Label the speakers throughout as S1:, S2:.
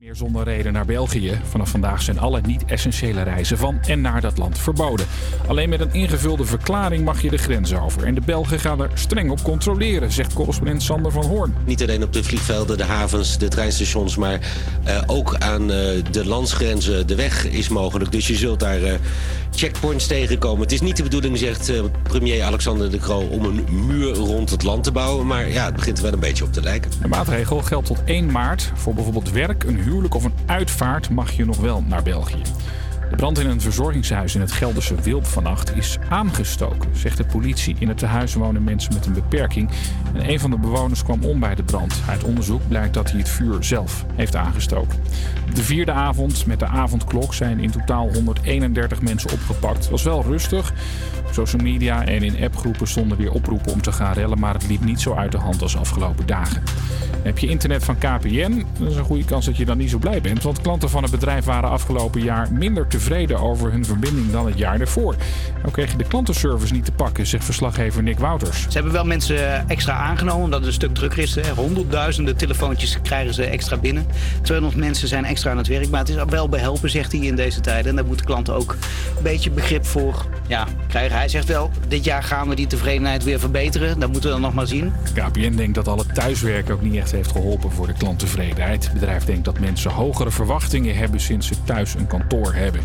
S1: Meer zonder reden naar België. Vanaf vandaag zijn alle niet-essentiële reizen van en naar dat land verboden. Alleen met een ingevulde verklaring mag je de grens over. En de Belgen gaan er streng op controleren, zegt correspondent Sander van Hoorn.
S2: Niet alleen op de vliegvelden, de havens, de treinstations, maar uh, ook aan uh, de landsgrenzen. De weg is mogelijk, dus je zult daar uh, checkpoints tegenkomen. Het is niet de bedoeling, zegt premier Alexander de Croo, om een muur rond het land te bouwen. Maar ja, het begint er wel een beetje op te lijken.
S1: De maatregel geldt tot 1 maart. Voor bijvoorbeeld werk, een huwelijk of een uitvaart mag je nog wel naar België. De brand in een verzorgingshuis in het Gelderse Wilp vannacht is aangestoken, zegt de politie. In het tehuis wonen mensen met een beperking en een van de bewoners kwam om bij de brand. Uit onderzoek blijkt dat hij het vuur zelf heeft aangestoken. De vierde avond met de avondklok zijn in totaal 131 mensen opgepakt. Het was wel rustig. Social media en in appgroepen stonden weer oproepen om te gaan rellen, maar het liep niet zo uit de hand als afgelopen dagen. Heb je internet van KPN? Dat is een goede kans dat je dan niet zo blij bent, want klanten van het bedrijf waren afgelopen jaar minder tevreden over hun verbinding dan het jaar ervoor. Ook kreeg je de klantenservice niet te pakken, zegt verslaggever Nick Wouters.
S3: Ze hebben wel mensen extra aangenomen omdat het een stuk drukker is. Honderdduizenden telefoontjes krijgen ze extra binnen. 200 mensen zijn extra aan het werk, maar het is wel behelpen, zegt hij in deze tijden. En daar moeten klanten ook een beetje begrip voor ja, krijgen. Hij zegt wel, dit jaar gaan we die tevredenheid weer verbeteren. Dat moeten we dan nog maar zien.
S1: KPN denkt dat al het thuiswerken ook niet echt heeft geholpen voor de klanttevredenheid. Het bedrijf denkt dat mensen hogere verwachtingen hebben sinds ze thuis een kantoor hebben.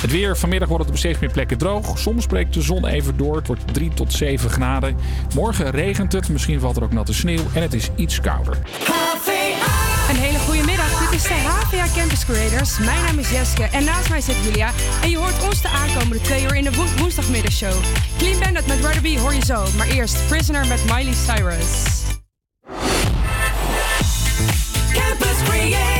S1: Het weer. Vanmiddag wordt het op steeds meer plekken droog. Soms breekt de zon even door. Het wordt 3 tot 7 graden. Morgen regent het. Misschien valt er ook natte sneeuw. En het is iets kouder.
S4: Een hele goede middag. Dit is de HVA Campus Creators. Mijn naam is Jeske en naast mij zit Julia. En je hoort ons de aankomende twee uur in de wo woensdagmiddagshow. Clean Bandit met Be hoor je zo. Maar eerst Prisoner met Miley Cyrus.
S5: Campus Creators,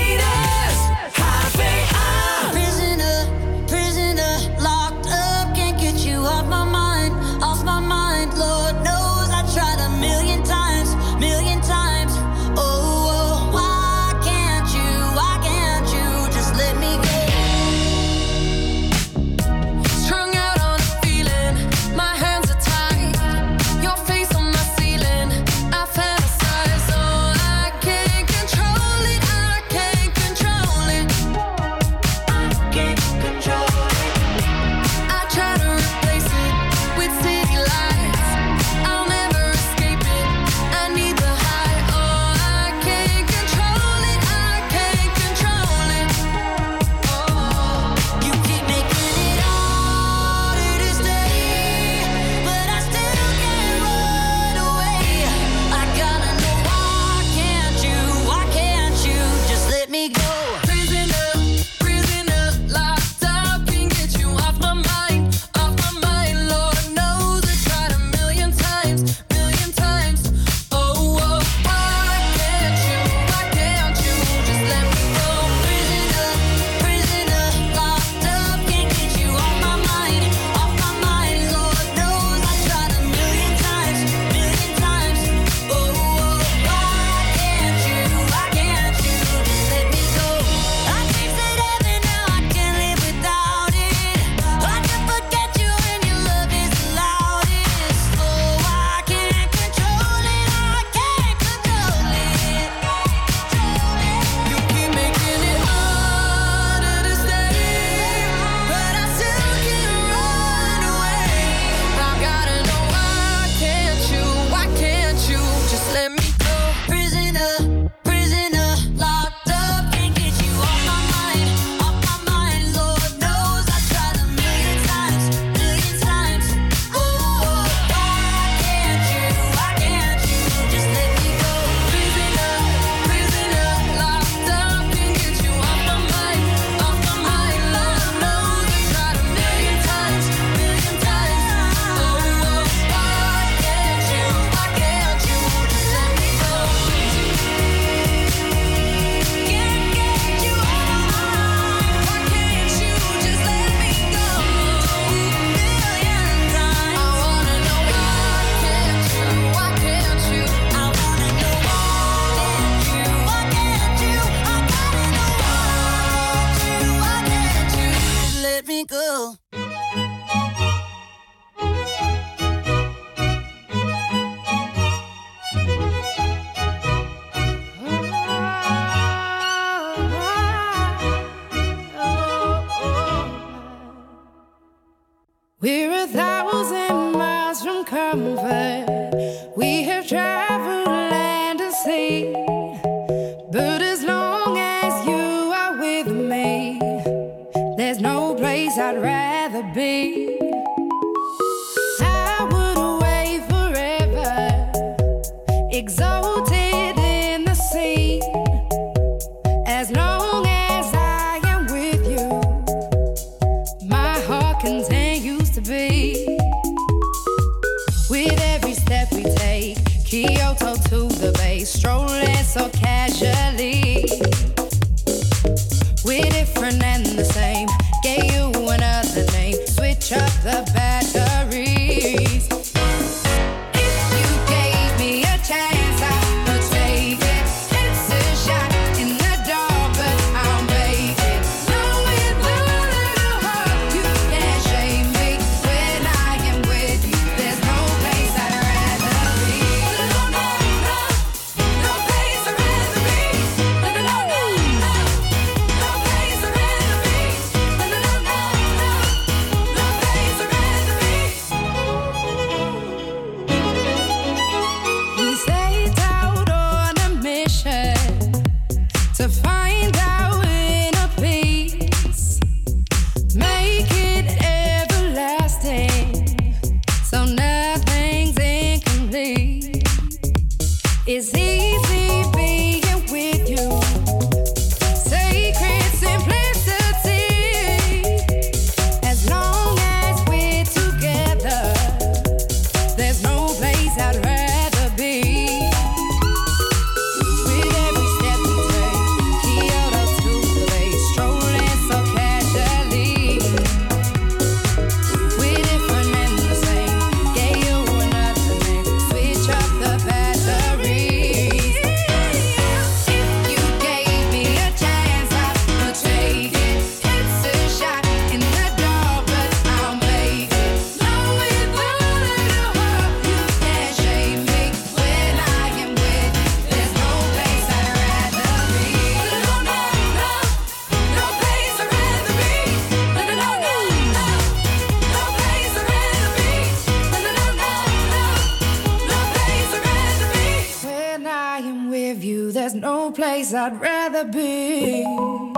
S6: I'd rather be.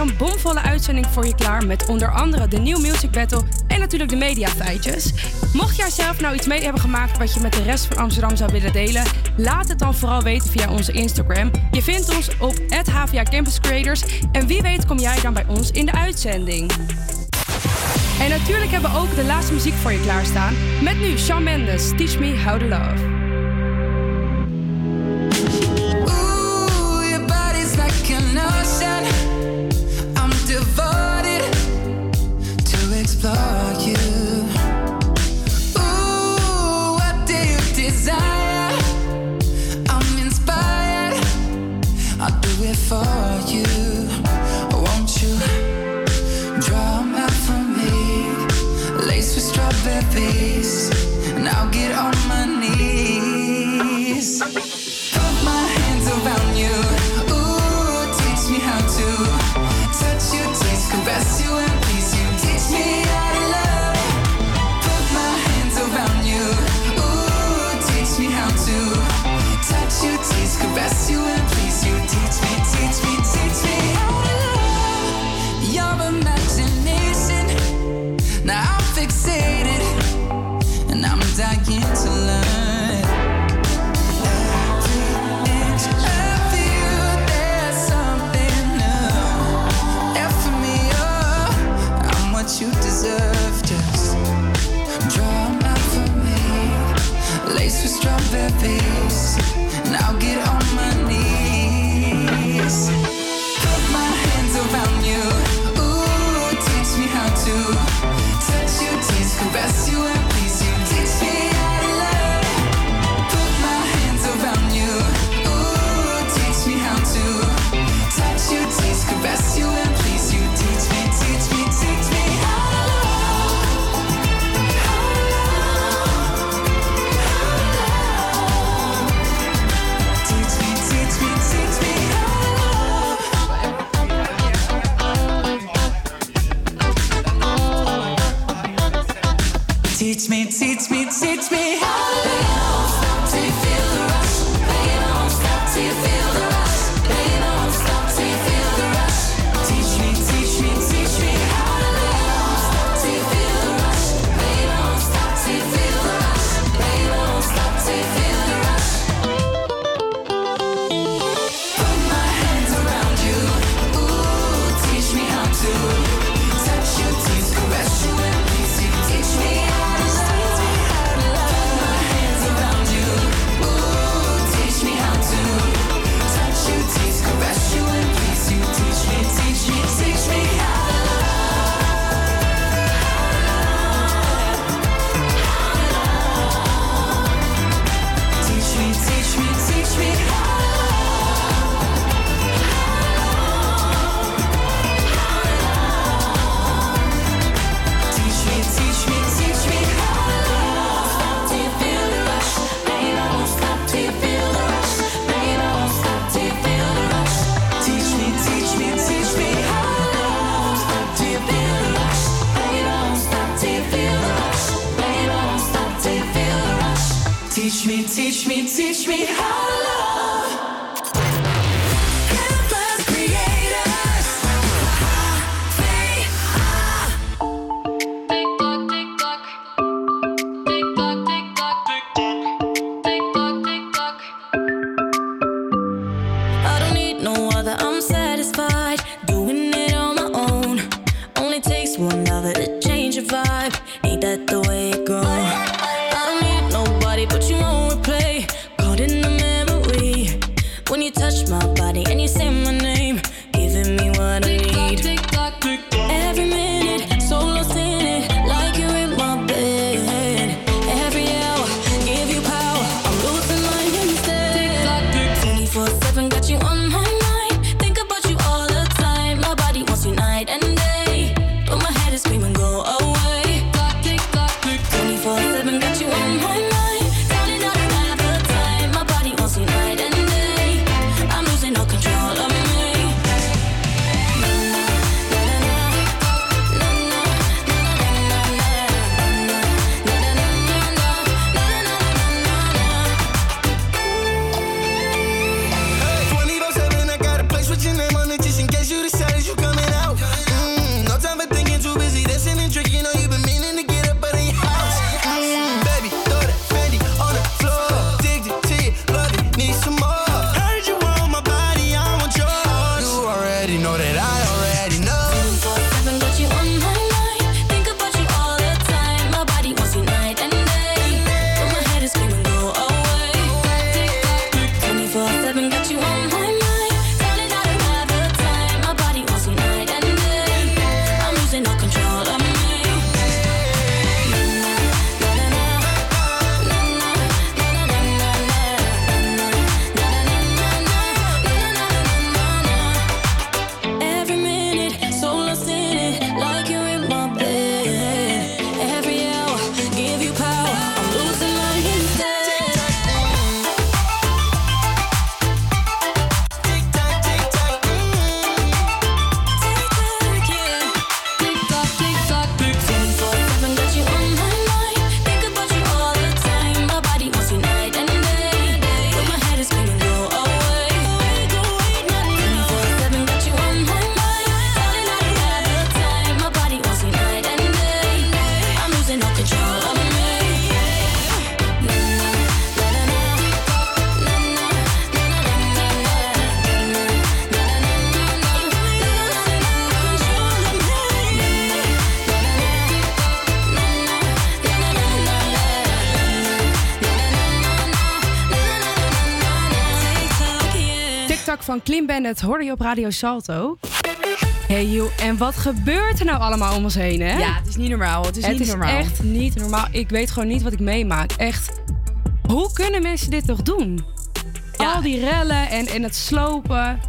S5: een bomvolle uitzending voor je klaar met onder andere de nieuwe Music Battle en natuurlijk de mediafeitjes. Mocht jij zelf nou iets mee hebben gemaakt wat je met de rest van Amsterdam zou willen delen, laat het dan vooral weten via onze Instagram. Je vindt ons op HVA Campus Creators en wie weet kom jij dan bij ons in de uitzending. En natuurlijk hebben we ook de laatste muziek voor je klaarstaan. Met nu Shawn Mendes, Teach Me How to Love.
S4: van Klim Bandit hoorde je op Radio Salto. Hey joh, en wat gebeurt er nou allemaal om ons heen, hè?
S7: Ja, het is niet normaal. Het is
S4: het is echt niet normaal. Ik weet gewoon niet wat ik meemaak. Echt, hoe kunnen mensen dit toch doen? Al die rellen en, en het slopen.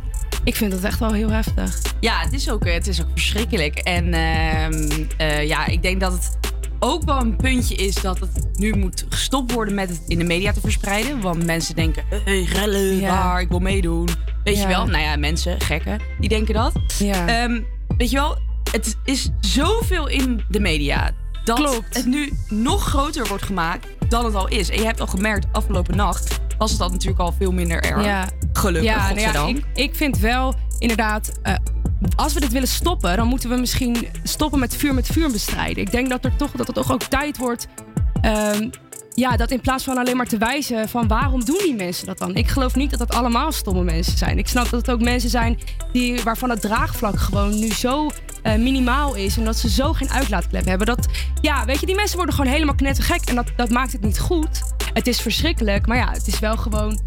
S4: Ik vind dat echt wel heel heftig.
S7: Ja, het is ook, het is ook verschrikkelijk. En ehm, eh, ja, ik denk dat het ook wel een puntje is dat het nu moet gestopt worden met het in de media te verspreiden. Want mensen denken, eh, hey, rellen,
S4: ja.
S7: waar, ik wil meedoen. Weet je wel? Nou ja, mensen, gekken, die denken dat.
S4: Ja.
S7: Ehm, weet je wel, het is zoveel in de media dat
S4: Klopt.
S7: het nu nog groter wordt gemaakt dan het al is. En je hebt al gemerkt, afgelopen nacht was het dat natuurlijk al veel minder erg.
S4: Ja.
S7: Gelukkig,
S4: ja, nou ik, ik, vind wel, inderdaad... Eh, als we dit willen stoppen, dan moeten we misschien stoppen met vuur met vuur bestrijden. Ik denk dat, er toch, dat het toch ook tijd wordt ehm, ja, dat in plaats van alleen maar te wijzen van waarom doen die mensen dat dan? Ik geloof niet dat dat allemaal stomme mensen zijn. Ik snap dat het ook mensen zijn die, waarvan het draagvlak gewoon nu zo eh, minimaal is. En dat ze zo geen uitlaatklep hebben. Dat, ja, weet je, die mensen worden gewoon helemaal knettergek. En dat, dat maakt het niet goed. Het is verschrikkelijk, maar ja, het is wel gewoon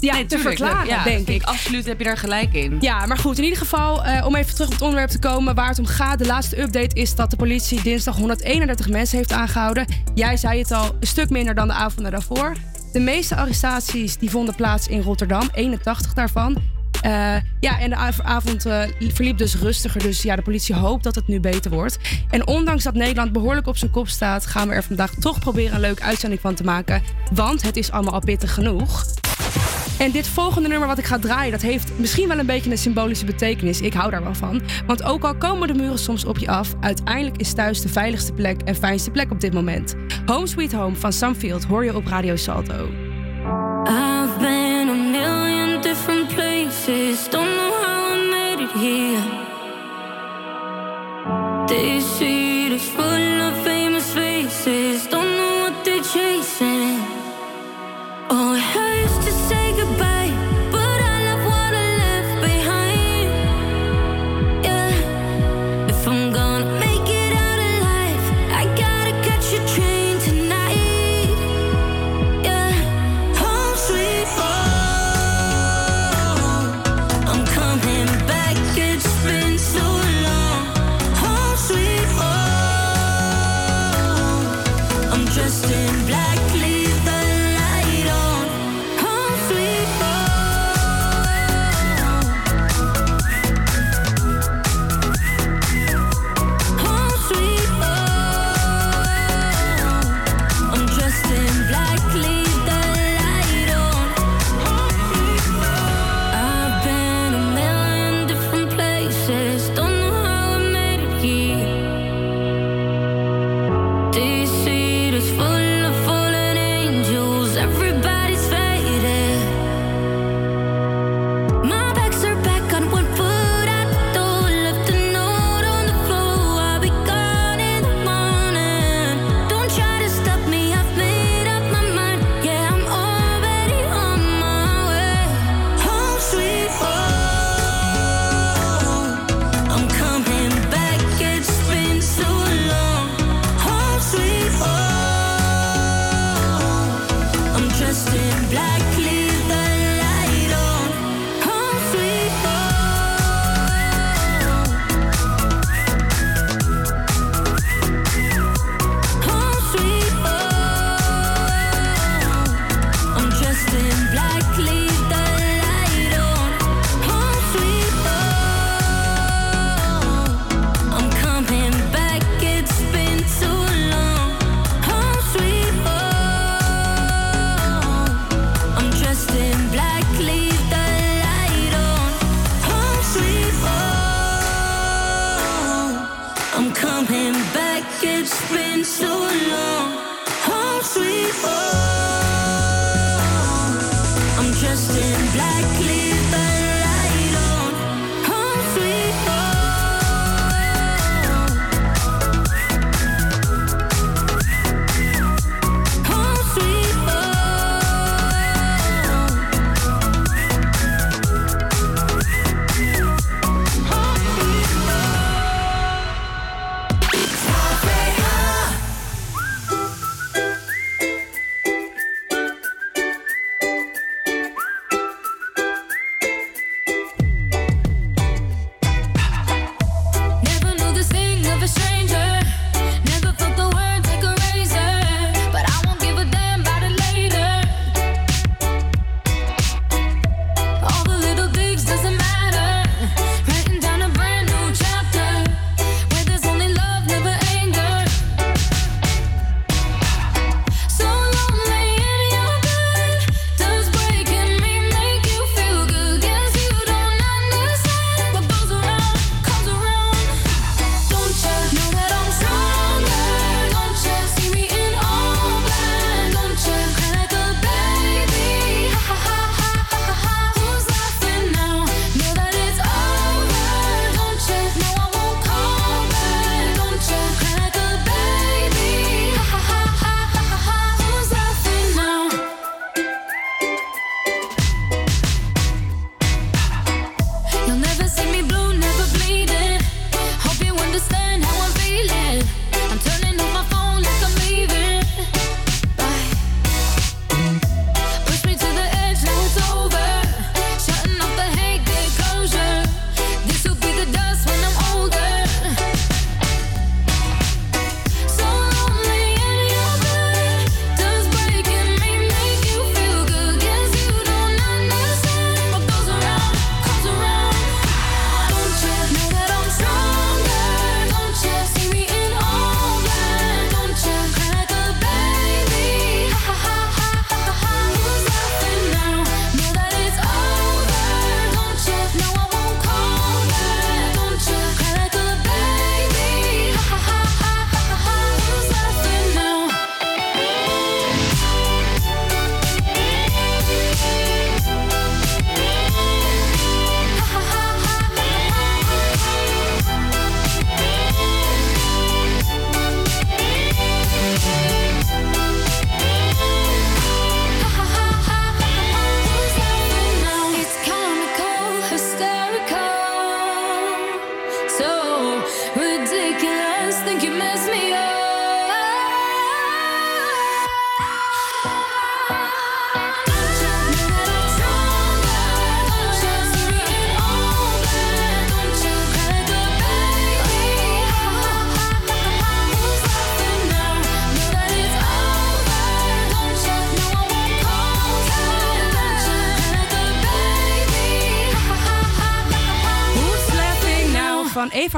S4: ja,
S7: Nee,
S4: te verklaren,
S7: ja,
S4: denk ik.
S7: Absoluut heb je daar gelijk in.
S4: Ja, maar goed, in ieder geval, eh, om even terug op het onderwerp te komen waar het om gaat. De laatste update is dat de politie dinsdag 131 mensen heeft aangehouden. Jij zei het al, een stuk minder dan de avonden daarvoor. De meeste arrestaties die vonden plaats in Rotterdam, 81 daarvan. Eh, ja, en de av- avond eh, verliep dus rustiger. Dus ja, de politie hoopt dat het nu beter wordt. En ondanks dat Nederland behoorlijk op zijn kop staat, gaan we er vandaag toch proberen een leuke uitzending van te maken. Want het is allemaal al pittig genoeg. En dit volgende nummer wat ik ga draaien, dat heeft misschien wel een beetje een symbolische betekenis. Ik hou daar wel van. Want ook al komen de muren soms op je af, uiteindelijk is thuis de veiligste plek en fijnste plek op dit moment. Home Sweet Home van Samfield hoor je op Radio Salto.
S8: I've places. Don't know how I made it here. This street is full of famous faces. Don't know what they're chasing. Oh, it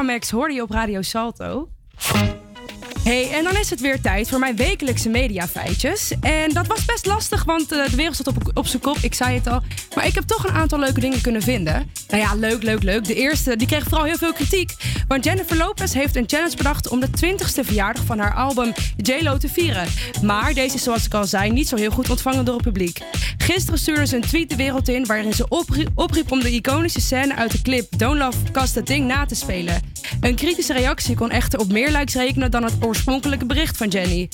S4: Max hoorde je op Radio Salto. Hey, en dan is het weer tijd voor mijn wekelijkse mediafeitjes. En dat was best lastig, want eh, de wereld stond op, op zijn kop. Ik zei het al. Maar ik heb toch een aantal leuke dingen kunnen vinden. Nou ja, leuk, leuk, leuk. De eerste, die kreeg vooral heel veel kritiek. Want Jennifer Lopez heeft een challenge bedacht om de 20ste verjaardag van haar album J-Lo te vieren. Maar deze is, zoals ik al zei, niet zo heel goed ontvangen door het publiek. Gisteren stuurde ze een tweet de wereld in waarin ze oprie- opriep om de iconische scène uit de clip Don't Love Cast the Thing na te spelen. Een kritische reactie kon echter op meer likes rekenen dan het oorspronkelijke bericht van Jenny.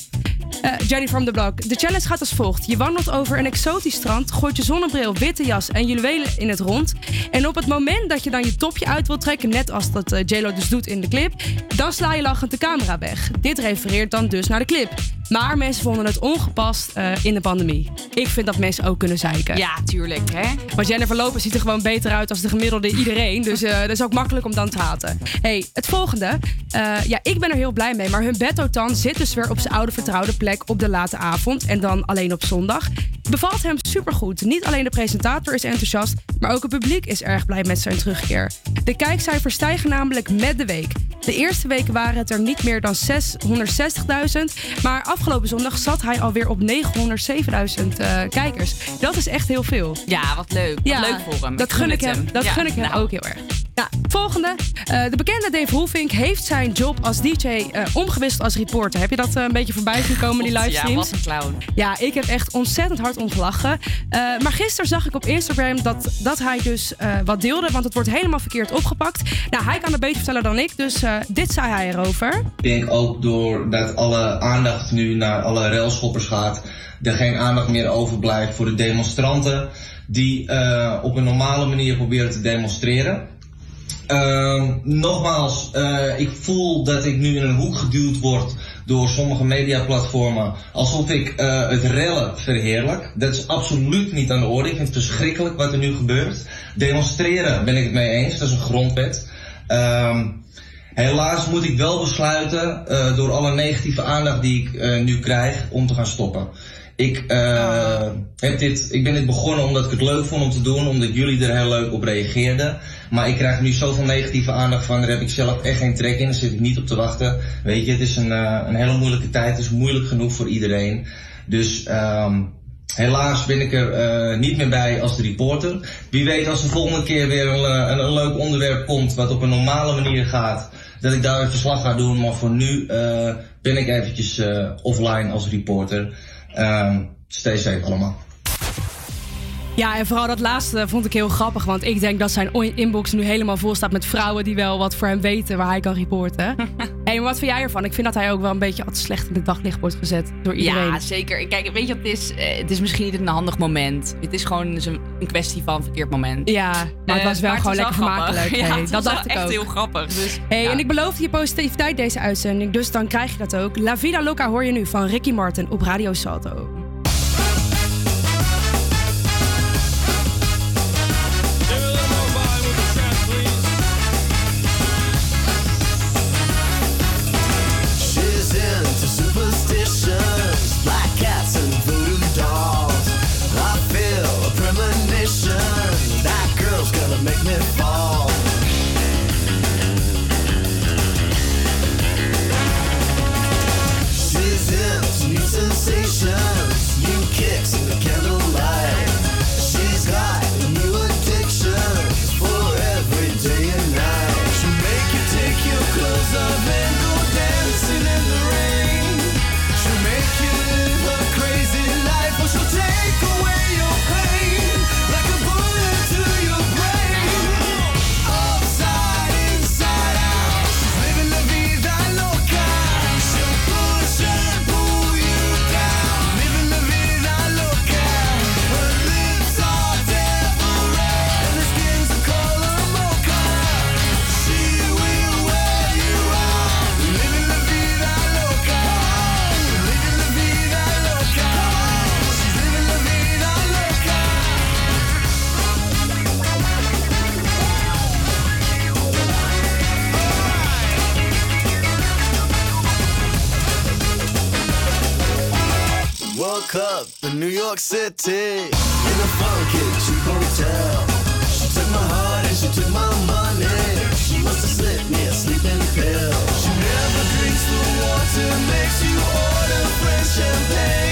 S4: Eh, Jenny from the Block. De challenge gaat als volgt. Je wandelt over een exotisch strand, gooit je zonnebril, witte jas en juwelen in het rond. En op het moment dat je dan je topje uit wilt trekken, net als dat eh, J-Lo dus doet in de clip, dan sla je lachend de camera weg. Dit refereert dan dus naar de clip. Maar mensen vonden het ongepast eh, in de pandemie. Ik vind dat mensen ook kunnen zeiken.
S7: Ja, tuurlijk, hè?
S4: Want Jennifer Lopez ziet er gewoon beter uit als de gemiddelde iedereen. Dus dat is ook makkelijk om dan te haten. hey, het volgende. Ja, ik ben er heel blij mee. Maar hun Tan zit dus weer op zijn oude vertrouwde plek op de late avond. En dan alleen op zondag. Bevalt hem supergoed. Niet alleen de presentator is enthousiast, maar ook het publiek is erg blij met zijn terugkeer. De kijkcijfers stijgen namelijk met de week. De eerste weken waren het er niet meer dan 660.000. Maar afgelopen zondag zat hij alweer op 907.000 eh, kijkers. Dat is echt heel veel.
S7: Ja, wat leuk. Wat leuk voor hem.
S4: Dat gun ik hem. Dat
S7: Ja,
S4: gun ik hem
S7: nou.
S4: ook heel erg. Ja, volgende. Eh, de bekende Dave Hoefink heeft zijn job als DJ eh, omgewisseld als reporter. Heb je dat een beetje voorbij zien komen, die
S7: Ja,
S4: livestreams?
S7: wat een clown.
S4: Ja, ik heb echt ontzettend hard om gelachen. Eh, maar gisteren zag ik op Instagram dat, dat hij dus eh, wat deelde, want het wordt helemaal verkeerd opgepakt. Nou, hij kan het beter vertellen dan ik, dus eh, dit zei hij erover.
S9: Ik denk ook doordat alle aandacht nu naar alle railschoppers gaat, er geen aandacht meer overblijft voor de demonstranten die eh, op een normale manier proberen te demonstreren. Ehm, nogmaals, eh, ik voel dat ik nu in een hoek geduwd word door sommige mediaplatformen. Alsof ik eh, het rellen verheerlijk. Dat is absoluut niet aan de orde. Ik vind het verschrikkelijk wat er nu gebeurt. Demonstreren ben ik het mee eens. Dat is een grondwet. Ehm, helaas moet ik wel besluiten, eh, door alle negatieve aandacht die ik eh, nu krijg, om te gaan stoppen. Ik, eh, heb dit, ik ben dit begonnen omdat ik het leuk vond om te doen, omdat jullie er heel leuk op reageerden. Maar ik krijg nu zoveel negatieve aandacht van, daar heb ik zelf echt geen trek in, daar zit ik niet op te wachten. Weet je, het is een, eh, een hele moeilijke tijd, het is moeilijk genoeg voor iedereen. Dus ehm, helaas ben ik er eh, niet meer bij als de reporter. Wie weet als er volgende keer weer een, een, een leuk onderwerp komt wat op een normale manier gaat, dat ik daar een verslag ga doen. Maar voor nu ben ik eventjes offline als reporter. Ehm stay safe allemaal.
S4: Ja, en vooral dat laatste vond ik heel grappig, want ik denk dat zijn inbox nu helemaal vol staat met vrouwen die wel wat voor hem weten waar hij kan reporten. hey, maar wat vind jij ervan? Ik vind dat hij ook wel een beetje altijd slecht in het daglicht wordt gezet door iedereen.
S7: Ja, zeker. Kijk, weet je wat het is? Eh, het is misschien niet een handig moment. Het is gewoon zo'n- een kwestie van verkeerd moment.
S4: Ja, maar het
S7: Eh,
S4: was wel gewoon lekker vermakelijk. Hey,
S7: het
S4: dat dacht ik
S7: echt
S4: ook.
S7: heel grappig. Dus,
S4: Hey,
S7: ja.
S4: En ik beloofde je positiviteit deze uitzending, dus dan krijg je dat ook. La Vida Loca hoor je nu van Ricky Martin op Radio Salto.
S10: club in New York City. In a funky cheap hotel. She took my heart and she took my money. She must have slipped me
S8: a sleeping
S11: pill. She never drinks the water, makes you order French champagne.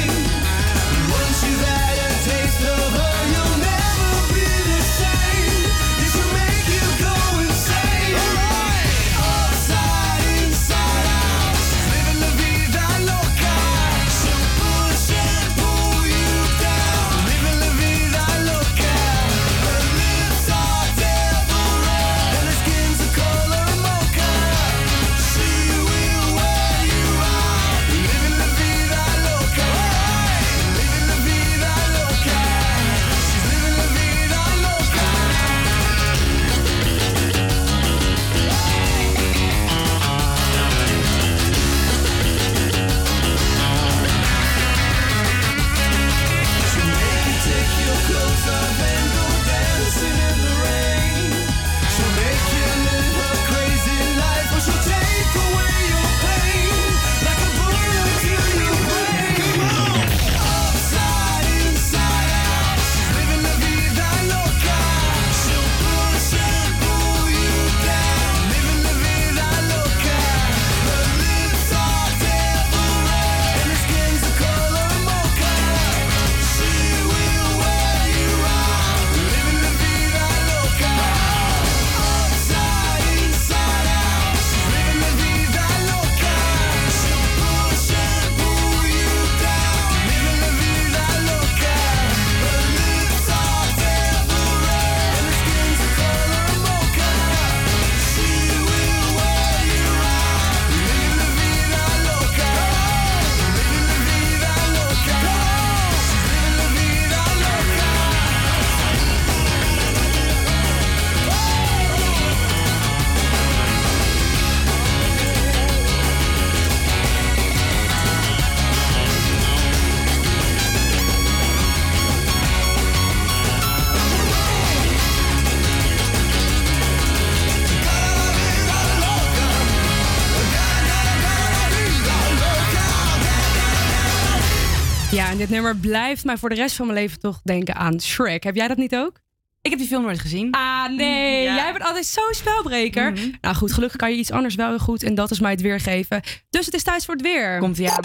S8: blijft mij voor de rest van mijn leven toch denken aan Shrek. Heb jij dat niet ook?
S7: Ik heb die film nooit gezien.
S8: Ah, nee. Jij bent altijd zo'n spelbreker. Mhm. Nou goed, gelukkig kan je iets anders wel heel goed. En dat is mij het weergeven. Dus het is tijd voor het weer.
S7: Komt ja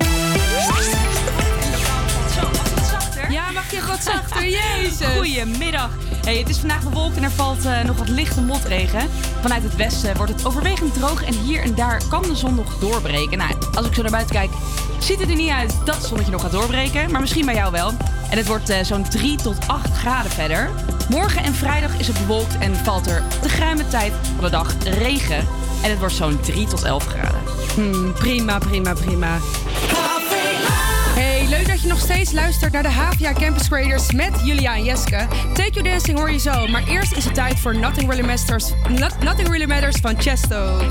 S8: je wat jezus.
S7: Goedemiddag. Hey, het is vandaag bewolkt en er valt eh, nog wat lichte motregen. Vanuit het westen wordt het overwegend droog en hier en daar kan de zon nog doorbreken. Nou, als ik zo naar buiten kijk, ziet het er niet uit dat het zonnetje nog gaat doorbreken. Maar misschien bij jou wel. En het wordt eh, zo'n 3 tot 8 graden verder. Morgen en vrijdag is het bewolkt en valt er de ruime tijd van de dag regen. En het wordt zo'n 3 tot 11 graden.
S8: Hmm, prima, prima, prima. Leuk dat je nog steeds luistert naar de HVA Campus Creators met Julia en Jeske. Take Your Dancing hoor je zo, maar eerst is het tijd voor Nothing Really Matters, Nothing Really Matters van Chesto.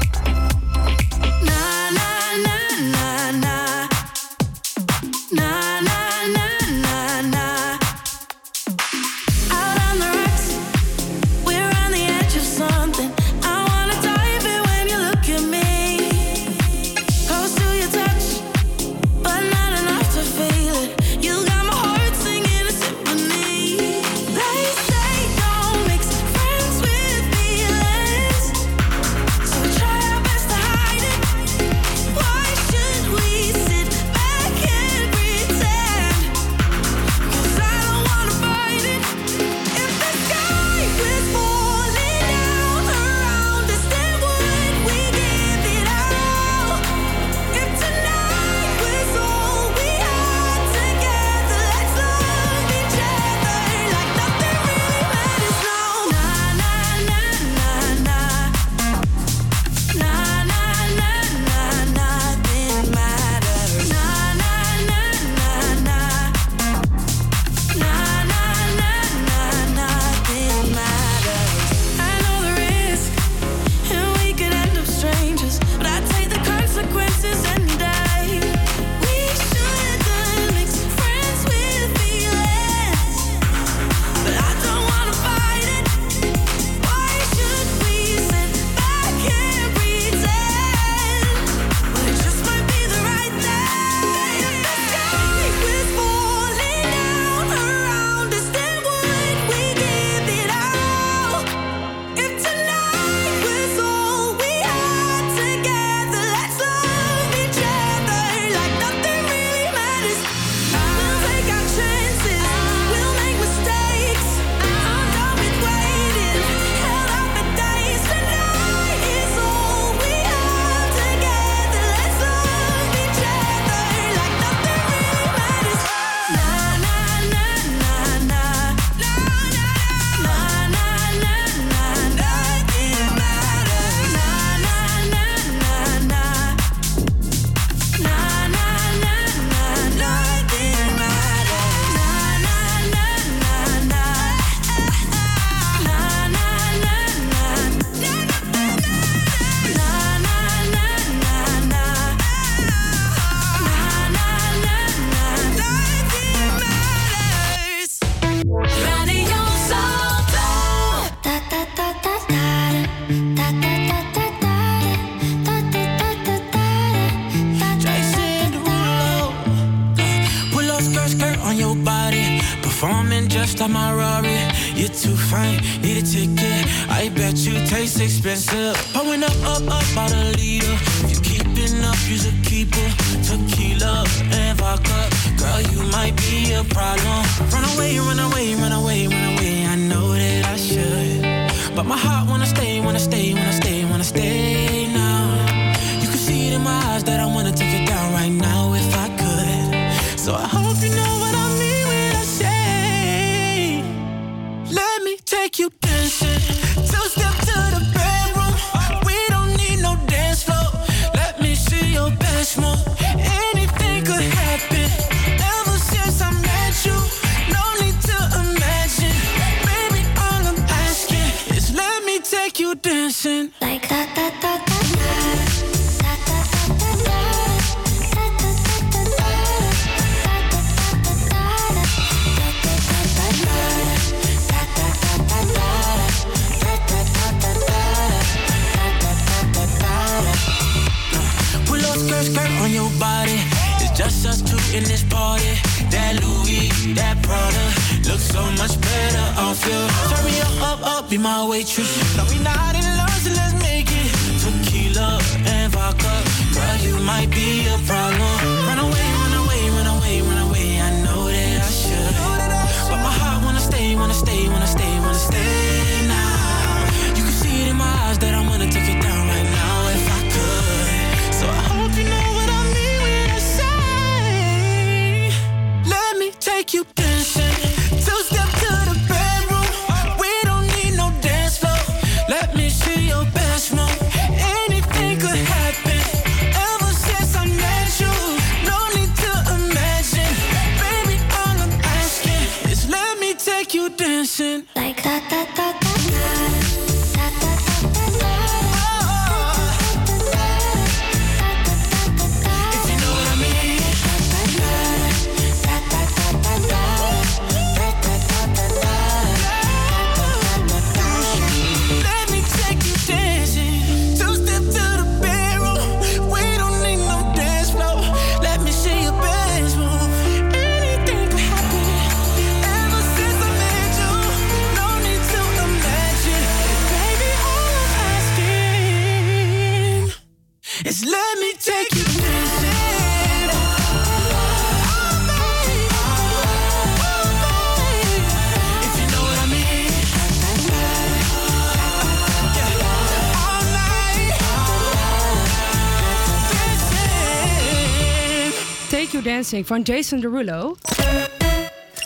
S4: Van Jason Derulo.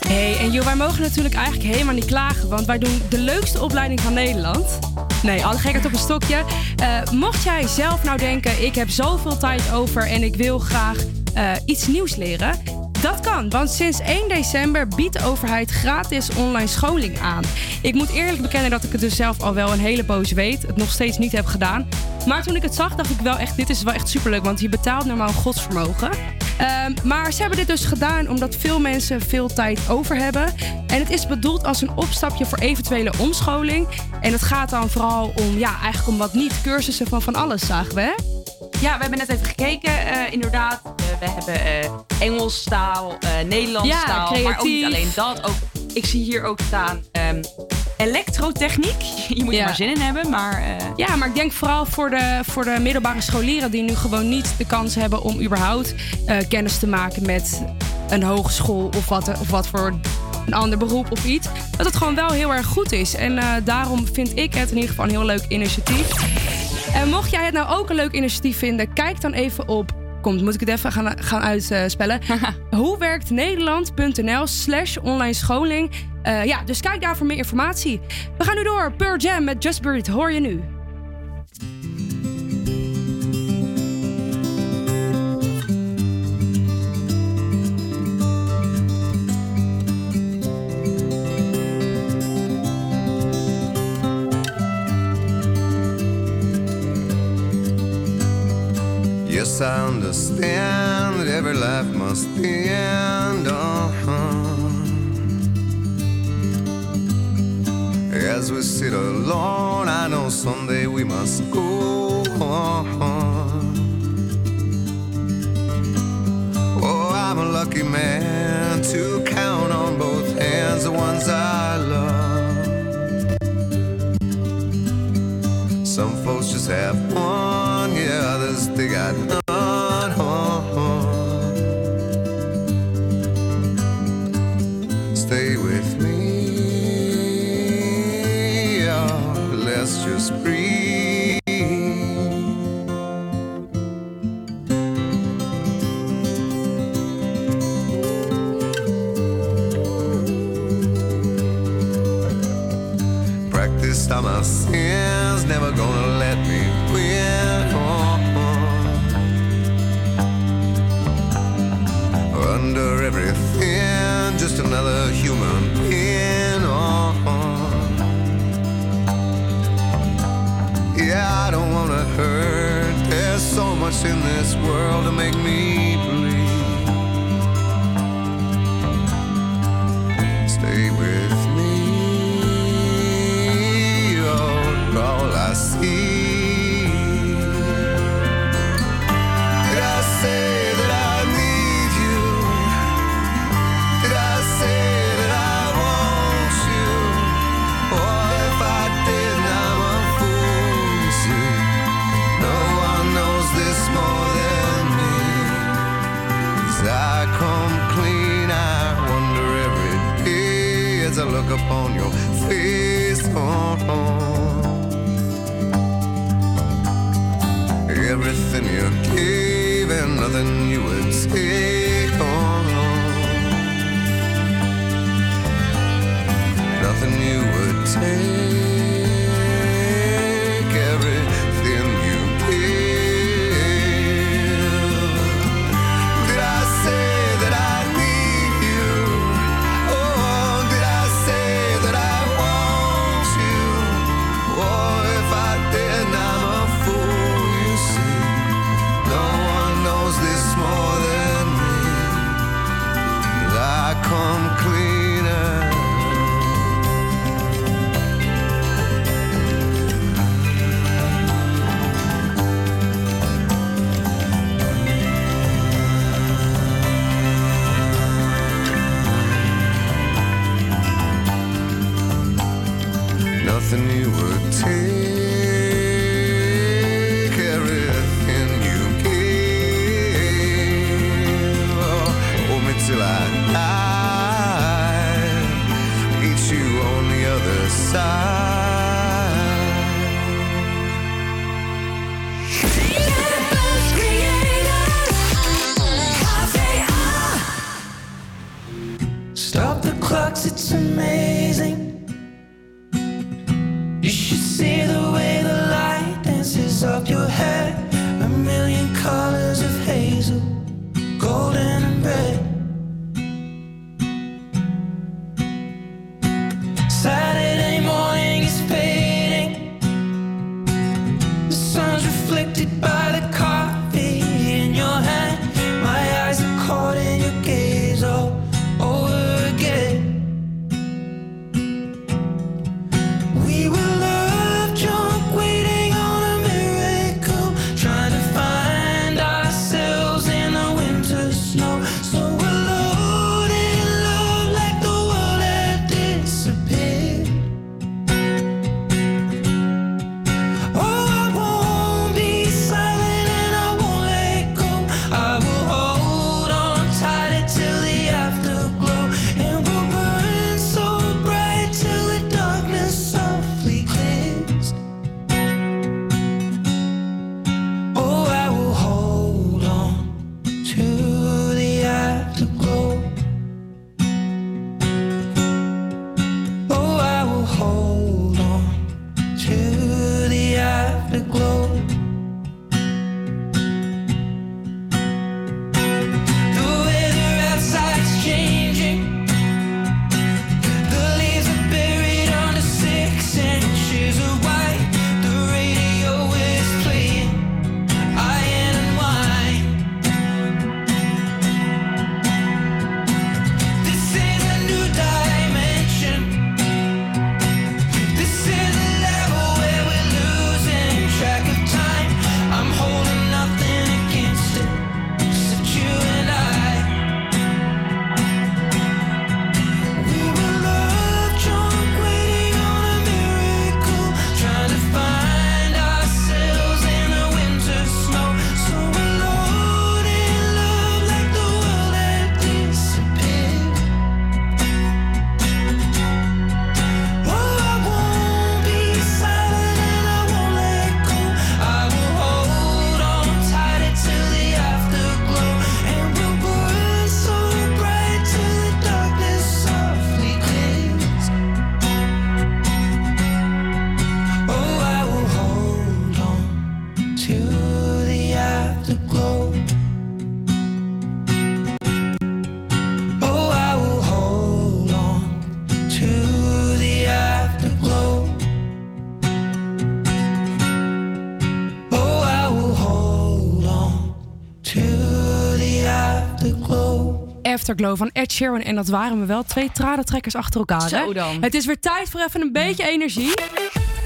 S4: Hey, en joh, wij mogen natuurlijk eigenlijk helemaal niet klagen, want wij doen de leukste opleiding van Nederland. Nee, alle gekheid op een stokje. Eh, mocht jij zelf nou denken, ik heb zoveel tijd over en ik wil graag eh, iets nieuws leren. Dat kan, want sinds 1 december biedt de overheid gratis online scholing aan. Ik moet eerlijk bekennen dat ik het dus zelf al wel een hele poos weet, het nog steeds niet heb gedaan. Maar toen ik het zag, dacht ik wel echt, dit is wel echt superleuk, want je betaalt normaal godsvermogen. Ehm, maar ze hebben dit dus gedaan omdat veel mensen veel tijd over hebben. En het is bedoeld als een opstapje voor eventuele omscholing. En het gaat dan vooral om, ja, eigenlijk om wat niet cursussen van van alles, zagen we, hè?
S7: Ja, we hebben net even gekeken. eh, inderdaad, Eh, we hebben eh Engels taal, Nederlands
S4: Ja,
S7: taal. Maar ook niet alleen dat. Ook, ik zie hier ook staan ehm, elektrotechniek. Je moet
S4: Ja.
S7: er maar zin in hebben. Maar eh,
S4: Ja, maar ik denk vooral voor de, voor de middelbare scholieren die nu gewoon niet de kans hebben om überhaupt eh, kennis te maken met een hogeschool of wat, of wat voor een ander beroep of iets. Dat het gewoon wel heel erg goed is. En eh, daarom vind ik het in ieder geval een heel leuk initiatief. En mocht jij het nou ook een leuk initiatief vinden, kijk dan even op. Komt, moet ik het even gaan, gaan uitspellen? Hoewerktnederland.nl slash online scholing. Eh, ja, dus kijk daar voor meer informatie. We gaan nu door. Pearl Jam met Just Breathe. Hoor je nu.
S12: I understand that every life must end. Uh-huh. As we sit alone, I know someday we must go on. Oh, I'm a lucky man to count on both hands the ones I love. Some folks just have one, yeah, others they got none.
S10: Afterglow
S4: van Ed Sheeran. En dat waren we wel. Twee tradentrekkers achter elkaar.
S7: Zo
S4: hè?
S7: dan.
S4: Het is weer tijd voor even een beetje energie.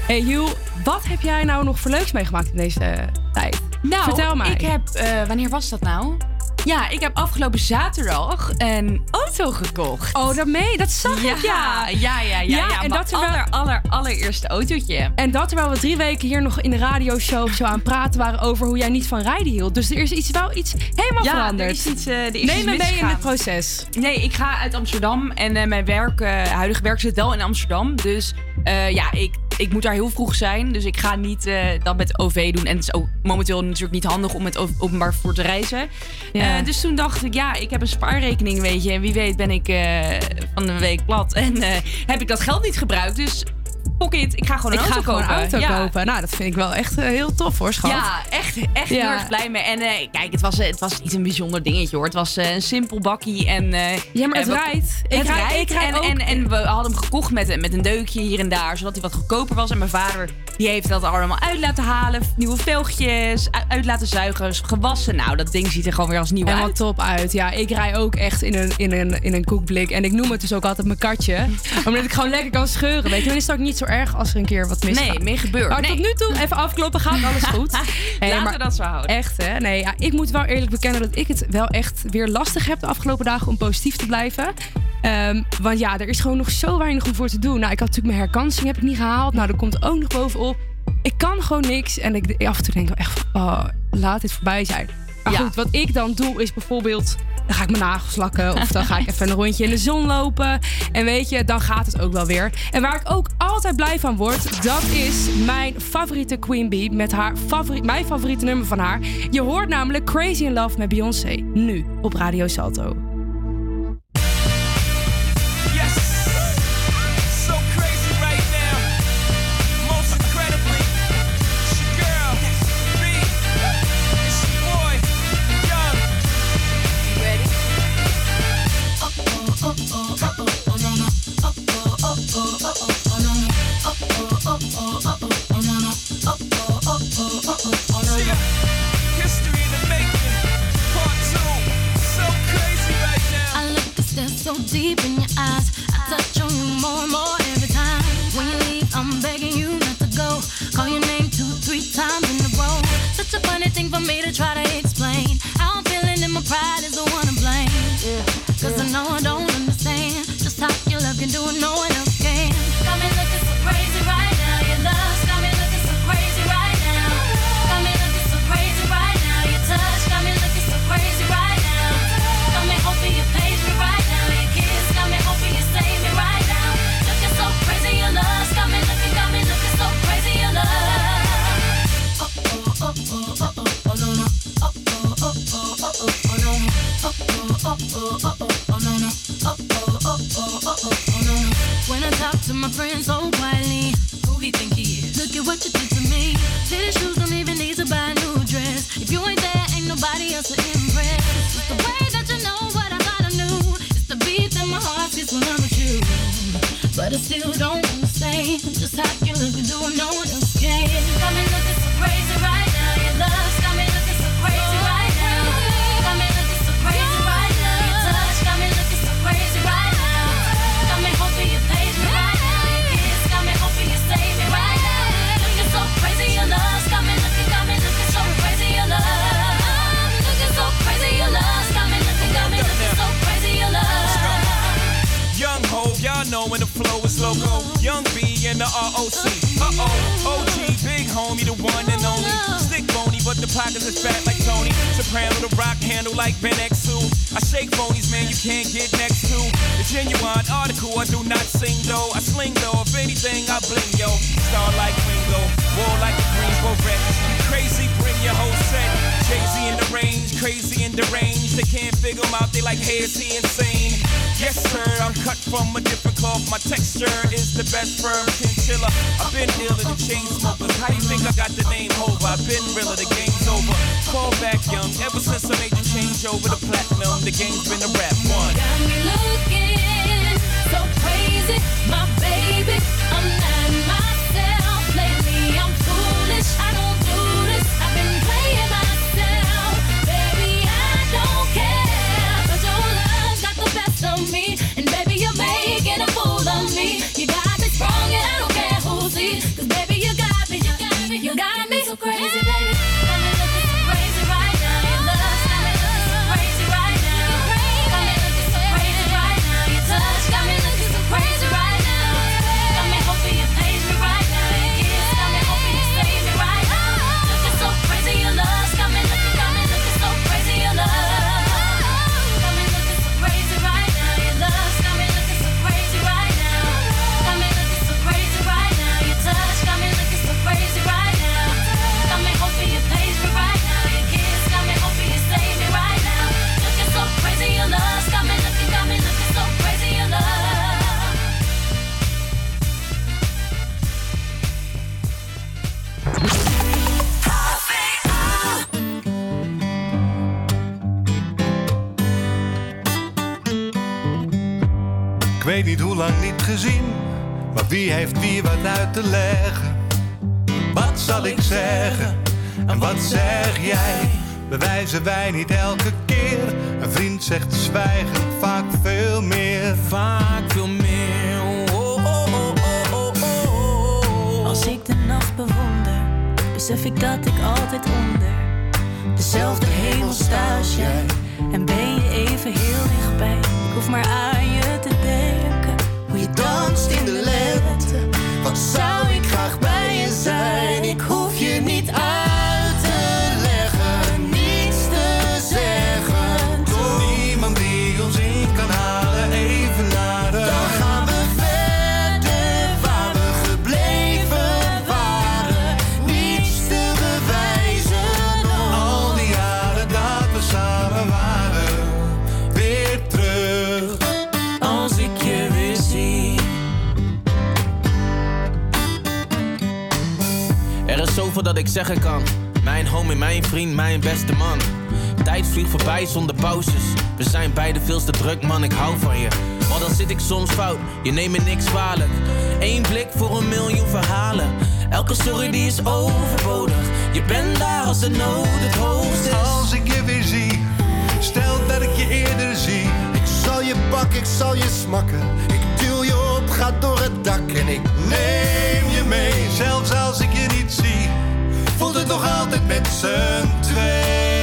S4: Hey Hugh, wat heb jij nou nog voor leuks meegemaakt in deze eh, tijd?
S7: Nou,
S4: Vertel mij.
S7: ik heb... Eh, wanneer was dat nou? Ja, ik heb afgelopen zaterdag een auto gekocht.
S4: Oh, daarmee? mee? Dat zag
S7: ja,
S4: ik, ja.
S7: Ja, ja, ja. ja,
S4: en dat terwijl...
S7: wel aller, allereerste autootje.
S4: En dat terwijl we drie weken hier nog in de radioshow zo aan praten waren over hoe jij niet van rijden hield. Dus er is iets, wel iets helemaal veranderd.
S7: Ja,
S4: eh,
S7: Er is iets, uh,
S4: Neem me mee in het proces.
S7: Nee, ik ga uit Amsterdam en eh, mijn werk, uh, huidige werk zit wel in Amsterdam. Dus ja, ik ik moet daar heel vroeg zijn. Dus ik ga niet eh, dat met OV doen. En het is ook momenteel natuurlijk niet handig om met openbaar vervoer te reizen.
S4: Ja.
S7: Eh, dus toen dacht ik, ja, ik heb een spaarrekening, weet je. En wie weet ben ik eh, van de week plat. En heb ik dat geld niet gebruikt. Dus pocket, ik ga gewoon een
S4: ik
S7: auto
S4: ga
S7: kopen.
S4: een auto
S7: Ja.
S4: kopen. Nou, dat vind ik wel echt eh, heel tof hoor, schat.
S7: Ja, echt, echt
S4: Ja.
S7: heel erg blij mee. En eh, kijk, het was, eh, het was niet een bijzonder dingetje hoor. Het was een simpel bakkie. En,
S4: Ja, maar het rijdt. Ik rijd
S7: en,
S4: ook-
S7: en, en we hadden hem gekocht met, met een deukje hier en daar. Zodat hij wat goedkoper was. En mijn vader die heeft dat allemaal uit laten halen. Nieuwe velgjes, uit laten zuigen, gewassen. Nou, dat ding ziet er gewoon weer als nieuw
S4: Helemaal
S7: uit.
S4: top uit. Ja, ik rij ook echt in een, in, een, in een koekblik. En ik noem het dus ook altijd mijn katje. Omdat ik gewoon lekker kan scheuren. Weet je, dan is het ook niet zo erg als er een keer wat misgaat.
S7: Nee, meer gebeurt.
S4: Maar
S7: Nee.
S4: tot nu toe, even afkloppen, gaat alles goed. Hey,
S7: Laten we dat zo houden.
S4: Echt hè? Nee, ja, ik moet wel eerlijk bekennen dat ik het wel echt weer lastig heb de afgelopen dagen om positief te blijven. Ehm, want ja, er is gewoon nog zo weinig om voor te doen. Nou, ik had natuurlijk mijn herkansing heb ik niet gehaald. Nou, dat komt ook nog bovenop. Ik kan gewoon niks. En ik af en toe denk ik echt oh, laat dit voorbij zijn. Maar
S7: Ja.
S4: goed, wat ik dan doe is bijvoorbeeld... Dan ga ik mijn nagels lakken of dan ga ik even een rondje in de zon lopen. En weet je, dan gaat het ook wel weer. En waar ik ook altijd blij van word, dat is mijn favoriete Queen Bee met haar favoriet, mijn favoriete nummer van haar. Je hoort namelijk Crazy in Love met Beyoncé, nu op Radio Salto.
S13: Deep in your eyes. I touch on you more and more every time. When you leave, I'm begging you not to go. Call your name two, three times in a row. Such a funny thing for me to try to explain. How I'm feeling and my pride is what you did to me. City shoes don't even need to buy a new dress. If you ain't there, ain't nobody else to impress. The way that you know what I thought I knew. It's the beat that my heart gets when I'm with you. But I still don't understand just how you look and do what no one else can. Got me looking so crazy right
S14: And the ROC. Uh oh, OG, big homie, the one and only. Stick bony, but the pockets is fat like Tony. Soprano, the rock handle like Ben X2. I shake phonies, man, you can't get next to. The genuine article, I do not sing though. I sling though, if anything, I bling yo. Star like Ringo, war like a Greensboro wreck. Crazy, bring your whole set. Jay-Z in the range, crazy in the range. They can't figure him out, they like, hey, is he insane? Yes, sir, I'm cut from a different cloth. My texture is the best firm chinchilla. I've been dealing the chain smokers. How you think I got the name over? I've been realer, the game's over. Fall back young, ever since I made the change over the platinum, the game's been a rap one.
S13: Got me looking so crazy, my
S15: weet niet hoe lang niet gezien, maar wie heeft wie wat uit te leggen? Wat zal ik zeggen en wat zeg jij? Bewijzen wij niet elke keer? Een vriend zegt zwijgen vaak veel meer.
S16: Vaak veel meer. Oh, oh, oh, oh, oh, oh.
S17: Als ik de nacht bewonder, besef ik dat ik altijd onder dezelfde hemel sta als jij. En ben je even heel dichtbij. Ik hoef maar aan je danst in de lente. Wat zou ik graag bij je zijn? Ik hoef je niet uit
S16: Er is zoveel dat ik zeggen kan. Mijn homie, mijn vriend, mijn beste man. Tijd vliegt voorbij zonder pauzes. We zijn beide veel te druk, man, ik hou van je. Maar dan zit ik soms fout, je neemt me niks kwalijk. Eén blik voor een miljoen verhalen. Elke story die is overbodig. Je bent daar als de nood het hoogst is.
S15: Als ik je weer zie, stel dat ik je eerder zie.
S18: Ik zal je pakken, ik zal je smakken. Ga door het dak en ik
S15: Neem je mee, zelfs als ik je niet zie, voelt het nog altijd met z'n twee.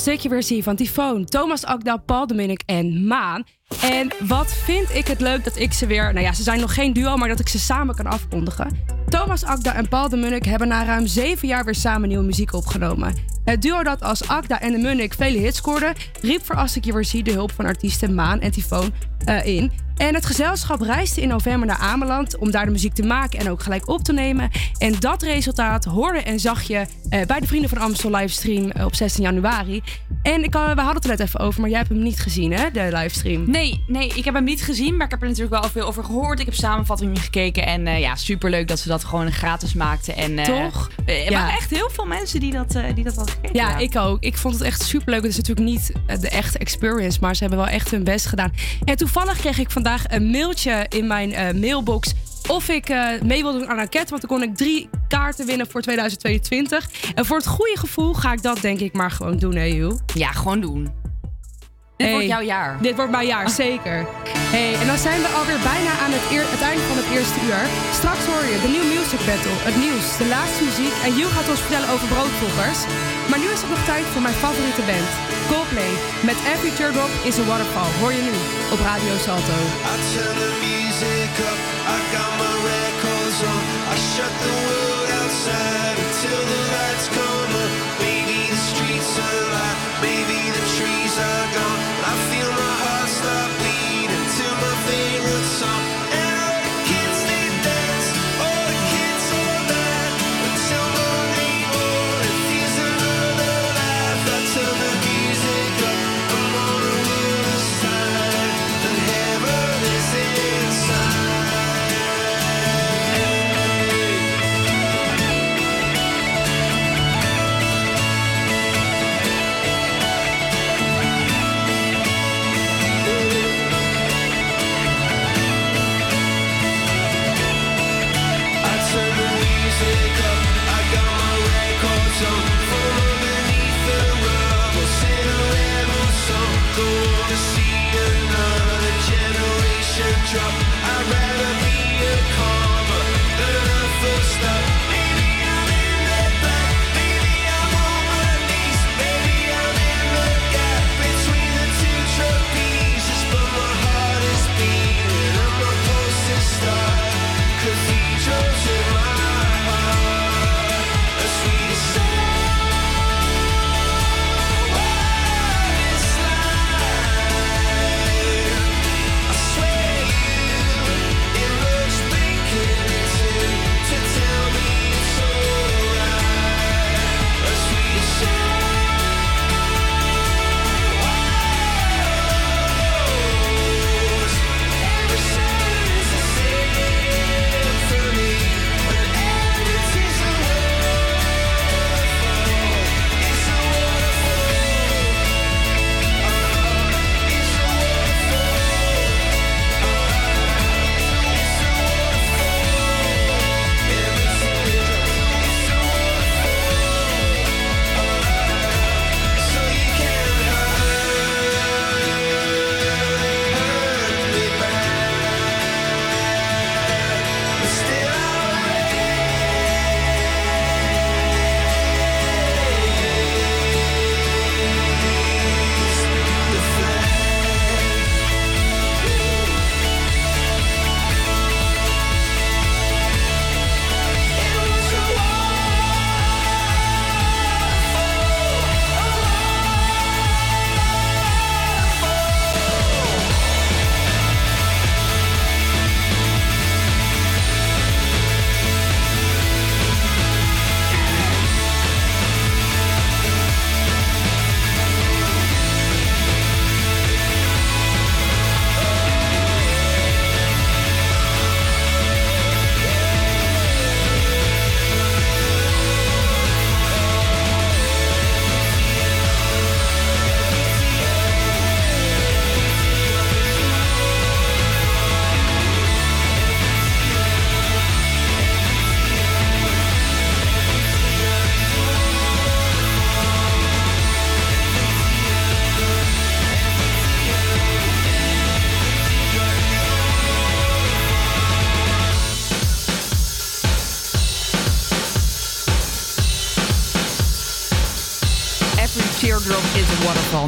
S17: Als ik je weer zie
S4: van Tyfoon, Thomas Akda, Paul Dominic en Maan. En wat vind ik het leuk dat ik ze weer... Nou ja, ze zijn nog geen duo, maar dat ik ze samen kan afkondigen. Thomas Akda en Paul de Munnik hebben na ruim zeven jaar weer samen nieuwe muziek opgenomen. Het duo dat als Akda en de Munnik vele hits scoorde... riep voor Als ik je weer zie de hulp van artiesten Maan en Tyfoon eh, in. En het gezelschap reisde in november naar Ameland om daar de muziek te maken en ook gelijk op te nemen. En dat resultaat hoorde en zag je eh, bij de Vrienden van Amstel livestream eh, op 16 januari. En ik, kan- we hadden het er net even over, maar jij hebt hem niet gezien, hè, de livestream?
S7: Nee, nee, ik heb hem niet gezien, maar ik heb er natuurlijk wel veel over gehoord. Ik heb samenvattingen gekeken en eh, ja, superleuk dat ze dat gewoon gratis maakten. En, eh,
S4: Toch?
S7: eh, Er
S4: Ja.
S7: waren echt heel veel mensen die dat, eh, die dat hadden gekeken.
S4: Ja, ik ook. Ik vond het echt superleuk. Het is natuurlijk niet eh, de echte experience, maar ze hebben wel echt hun best gedaan. En toevallig kreeg ik vandaag een mailtje in mijn eh, mailbox of ik eh, mee wil doen aan een enquête. Want dan kon ik drie kaarten winnen voor 2022. En voor het goede gevoel ga ik dat denk ik maar gewoon doen, hè, Joe?
S7: Ja, gewoon doen. Dit wordt jouw jaar.
S4: Dit wordt mijn jaar, zeker. Hey, en dan zijn we alweer bijna aan het, eer- het einde van het eerste uur. Straks hoor je de New Music Battle, het nieuws, de laatste muziek. En Joe gaat ons vertellen over broodvloggers. Maar nu is het nog tijd voor mijn favoriete band, Coldplay. Met Every Teardrop is a Waterfall. Hoor je nu op Radio Salto.
S11: I turn the music up, I got my records on. I shut the world outside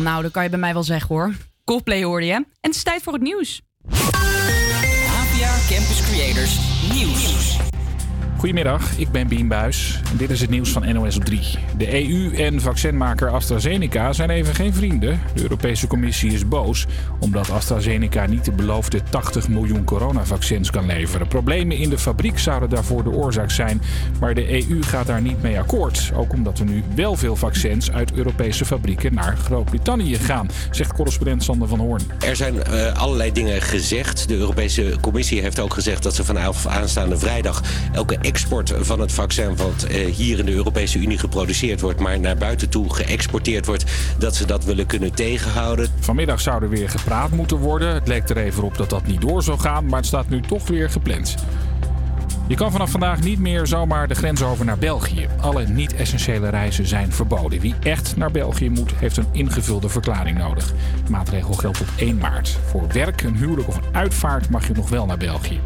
S19: Nou, dat kan je bij mij wel zeggen hoor. Coldplay hoorde je. En het is tijd voor het nieuws.
S3: APA Campus Creators Nieuws.
S1: Goedemiddag, ik ben Bien Buis dit is het nieuws van NOS op 3. De EU en vaccinmaker AstraZeneca zijn even geen vrienden. De Europese Commissie is boos omdat AstraZeneca niet de beloofde 80 miljoen coronavaccins kan leveren. Problemen in de fabriek zouden daarvoor de oorzaak zijn, maar de EU gaat daar niet mee akkoord. Ook omdat er nu wel veel vaccins uit Europese fabrieken naar Groot-Brittannië gaan, zegt correspondent Sander van Hoorn.
S2: Er zijn eh, allerlei dingen gezegd. De Europese Commissie heeft ook gezegd dat ze vanaf aanstaande vrijdag elke export van het vaccin wat eh, hier in de Europese Unie geproduceerd wordt, maar naar buiten toe geëxporteerd wordt, dat ze dat willen kunnen tegenhouden.
S1: Vanmiddag zou er weer gepraat moeten worden. Het leek er even op dat dat niet door zou gaan, maar het staat nu toch weer gepland. Je kan vanaf vandaag niet meer zomaar de grens over naar België. Alle niet-essentiële reizen zijn verboden. Wie echt naar België moet, heeft een ingevulde verklaring nodig. De maatregel geldt tot 1 maart. Voor werk, een huwelijk of een uitvaart mag je nog wel naar België.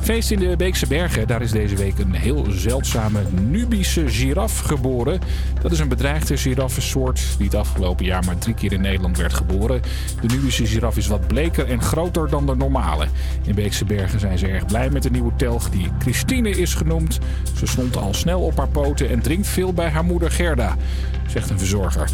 S1: Feest in de Beekse Bergen. Daar is deze week een heel zeldzame Nubische giraf geboren. Dat is een bedreigde giraffensoort die het afgelopen jaar maar drie keer in Nederland werd geboren. De Nubische giraf is wat bleker en groter dan de normale. In Beekse Bergen zijn ze erg blij met de nieuwe telg die Christine is genoemd. Ze stond al snel op haar poten en drinkt veel bij haar moeder Gerda, zegt een verzorger.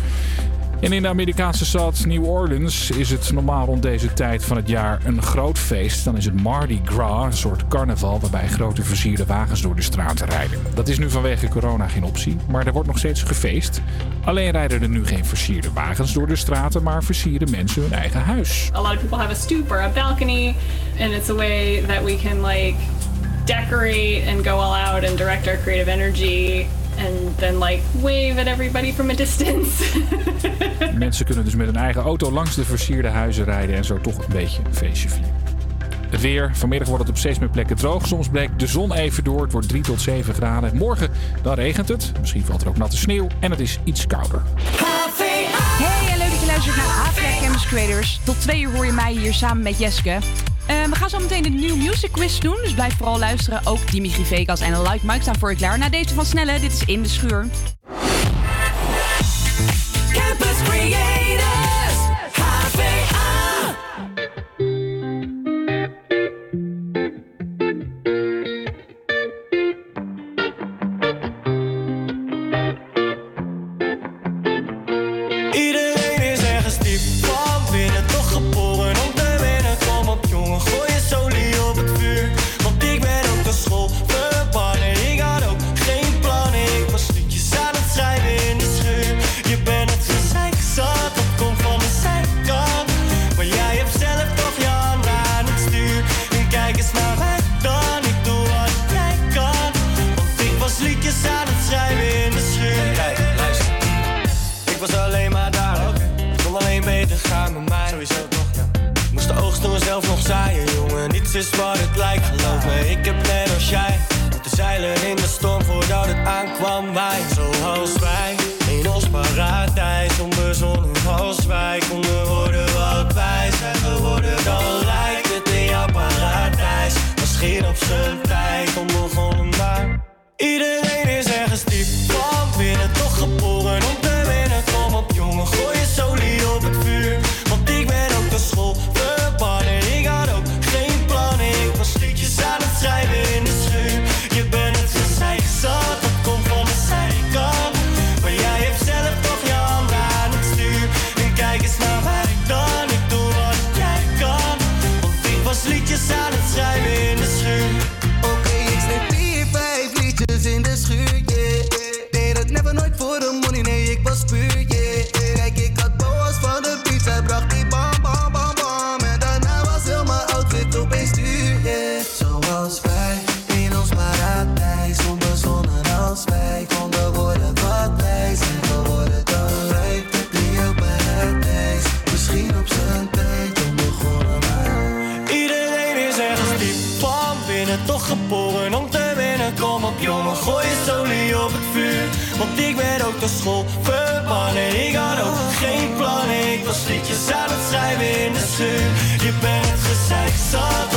S1: En in de Amerikaanse stad New Orleans is het normaal rond deze tijd van het jaar een groot feest. Dan is het Mardi Gras, een soort carnaval waarbij grote versierde wagens door de straten rijden. Dat is nu vanwege corona geen optie, maar er wordt nog steeds gefeest. Alleen rijden er nu geen versierde wagens door de straten, maar versieren mensen hun eigen huis.
S20: A lot of people have a stoop or a balcony, and it's a way that we can like decorate and go all out and direct our creative energy and then like wave at everybody from a distance.
S1: Mensen kunnen dus met hun eigen auto langs de versierde huizen rijden en zo toch een beetje een feestje vieren. Het weer. Vanmiddag wordt het op steeds meer plekken droog. Soms breekt de zon even door. Het wordt 3 tot 7 graden. Morgen dan regent het. Misschien valt er ook natte sneeuw. En het is iets kouder.
S7: Hey, luistert naar APA Campus Creators. Tot twee uur hoor je mij hier samen met Jeske. Eh, we gaan zo meteen de New Music Quiz doen, dus blijf vooral luisteren. Ook Dimitri Vegas en Like Mike staan voor je klaar. Na deze van Snelle, dit is In de Schuur.
S21: Is wat het lijkt, geloof me. Ik heb net als jij moeten zeilen in de storm voordat het aankwam. Wij, zoals wij, in ons paradijs. Onbezonnen als wij konden worden wat wij zijn geworden. Dan lijkt het in jouw paradijs. Misschien op zijn tijd onbegonnen, maar de school verbannen. Ik had ook geen plannen, ik was liedjes aan het schrijven in de schuur. Je bent gezeik zat,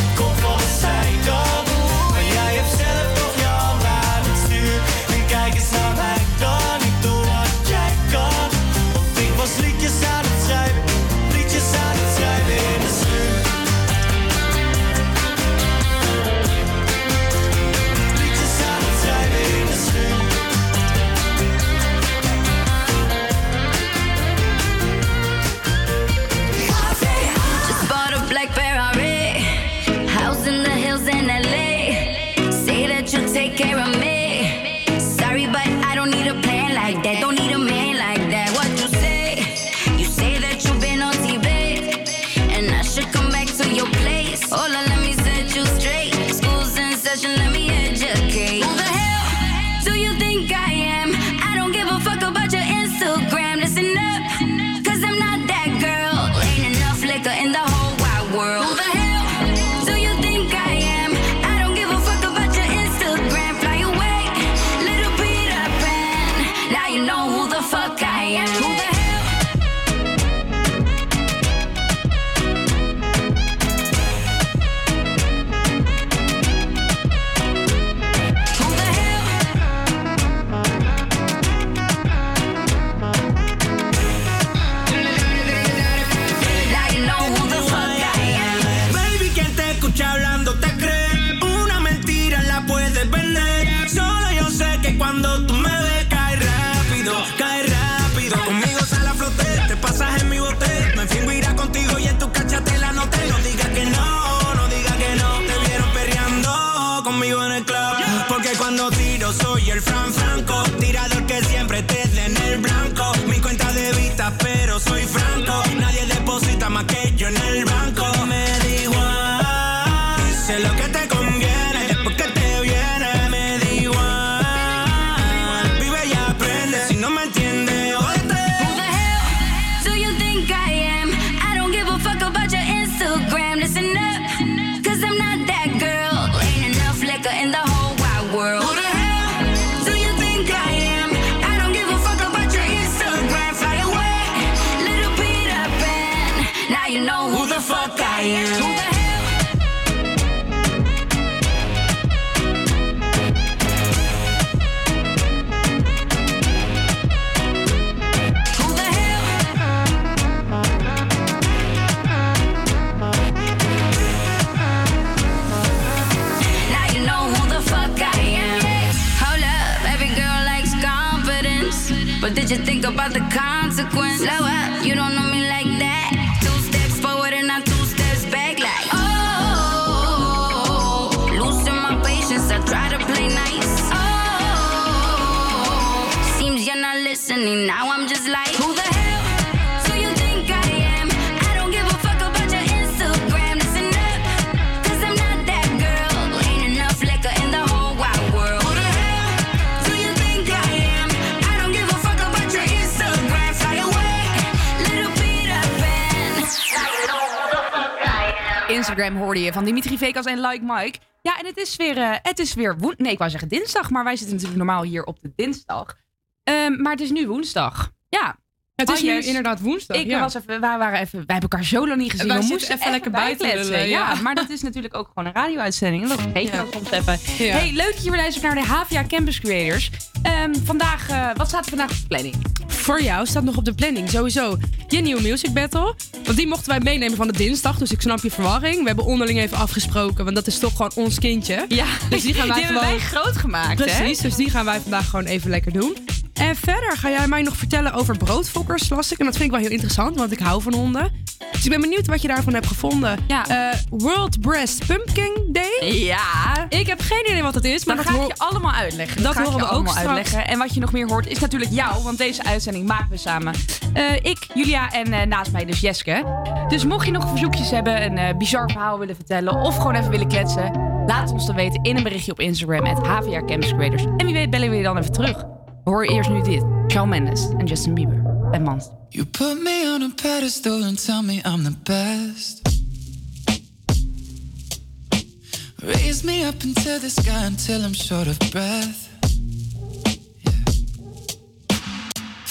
S13: Now you know who the am. Instagram.
S7: Hoorde je van Dimitri Vegas en Like Mike. Ja, en het is weer, eh, het is weer woen... Nee, ik wou zeggen dinsdag, maar wij zitten natuurlijk normaal hier op de dinsdag. Ehm, maar het is nu woensdag. Ja.
S4: Het is nu inderdaad woensdag,
S7: Ik
S4: ja.
S7: was even, wij waren even, wij hebben elkaar zo lang niet gezien.
S4: Wij
S7: we moesten
S4: even lekker buiten
S7: Ja,
S4: ja.
S7: maar dat is natuurlijk ook gewoon een radio-uitzending. En dat je
S4: Ja.
S7: soms even.
S4: Ja.
S7: Hey, leuk dat je weer luistert naar de HVA Campus Creators. Ehm, vandaag, eh, wat staat er vandaag op de planning?
S4: Voor jou staat nog op de planning sowieso je nieuwe music battle. Want die mochten wij meenemen van de dinsdag. Dus ik snap je verwarring. We hebben onderling even afgesproken. Want dat is toch gewoon ons kindje.
S7: Ja,
S4: dus die gaan wij
S7: die hebben wij groot gemaakt, hè?
S4: Precies, dus die gaan wij vandaag gewoon even lekker doen. En verder ga jij mij nog vertellen over broodfokkers, las ik. En dat vind ik wel heel interessant, want ik hou van honden. Dus ik ben benieuwd wat je daarvan hebt gevonden. Eh, World Breast Pumpkin Day.
S7: Ja.
S4: Ik heb geen idee wat het is, maar dat
S7: dat ga ik je allemaal uitleggen.
S4: Dat
S7: ik
S4: horen we ook
S7: allemaal
S4: straks.
S7: uitleggen. En wat je nog meer hoort is natuurlijk jou, want deze uitzending maken we samen. Eh, ik, Julia en eh, naast mij dus Jeske. Dus mocht je nog verzoekjes hebben, een bizar verhaal willen vertellen of gewoon even willen kletsen, laat ons dan weten in een berichtje op Instagram met HVA Campus Creators. En wie weet bellen we je dan even terug. Horen eerst nu dit. Shawn Mendes en Justin Bieber en Mans.
S5: You put me on a pedestal and tell me I'm the best. Raise me up into the sky until I'm short of breath.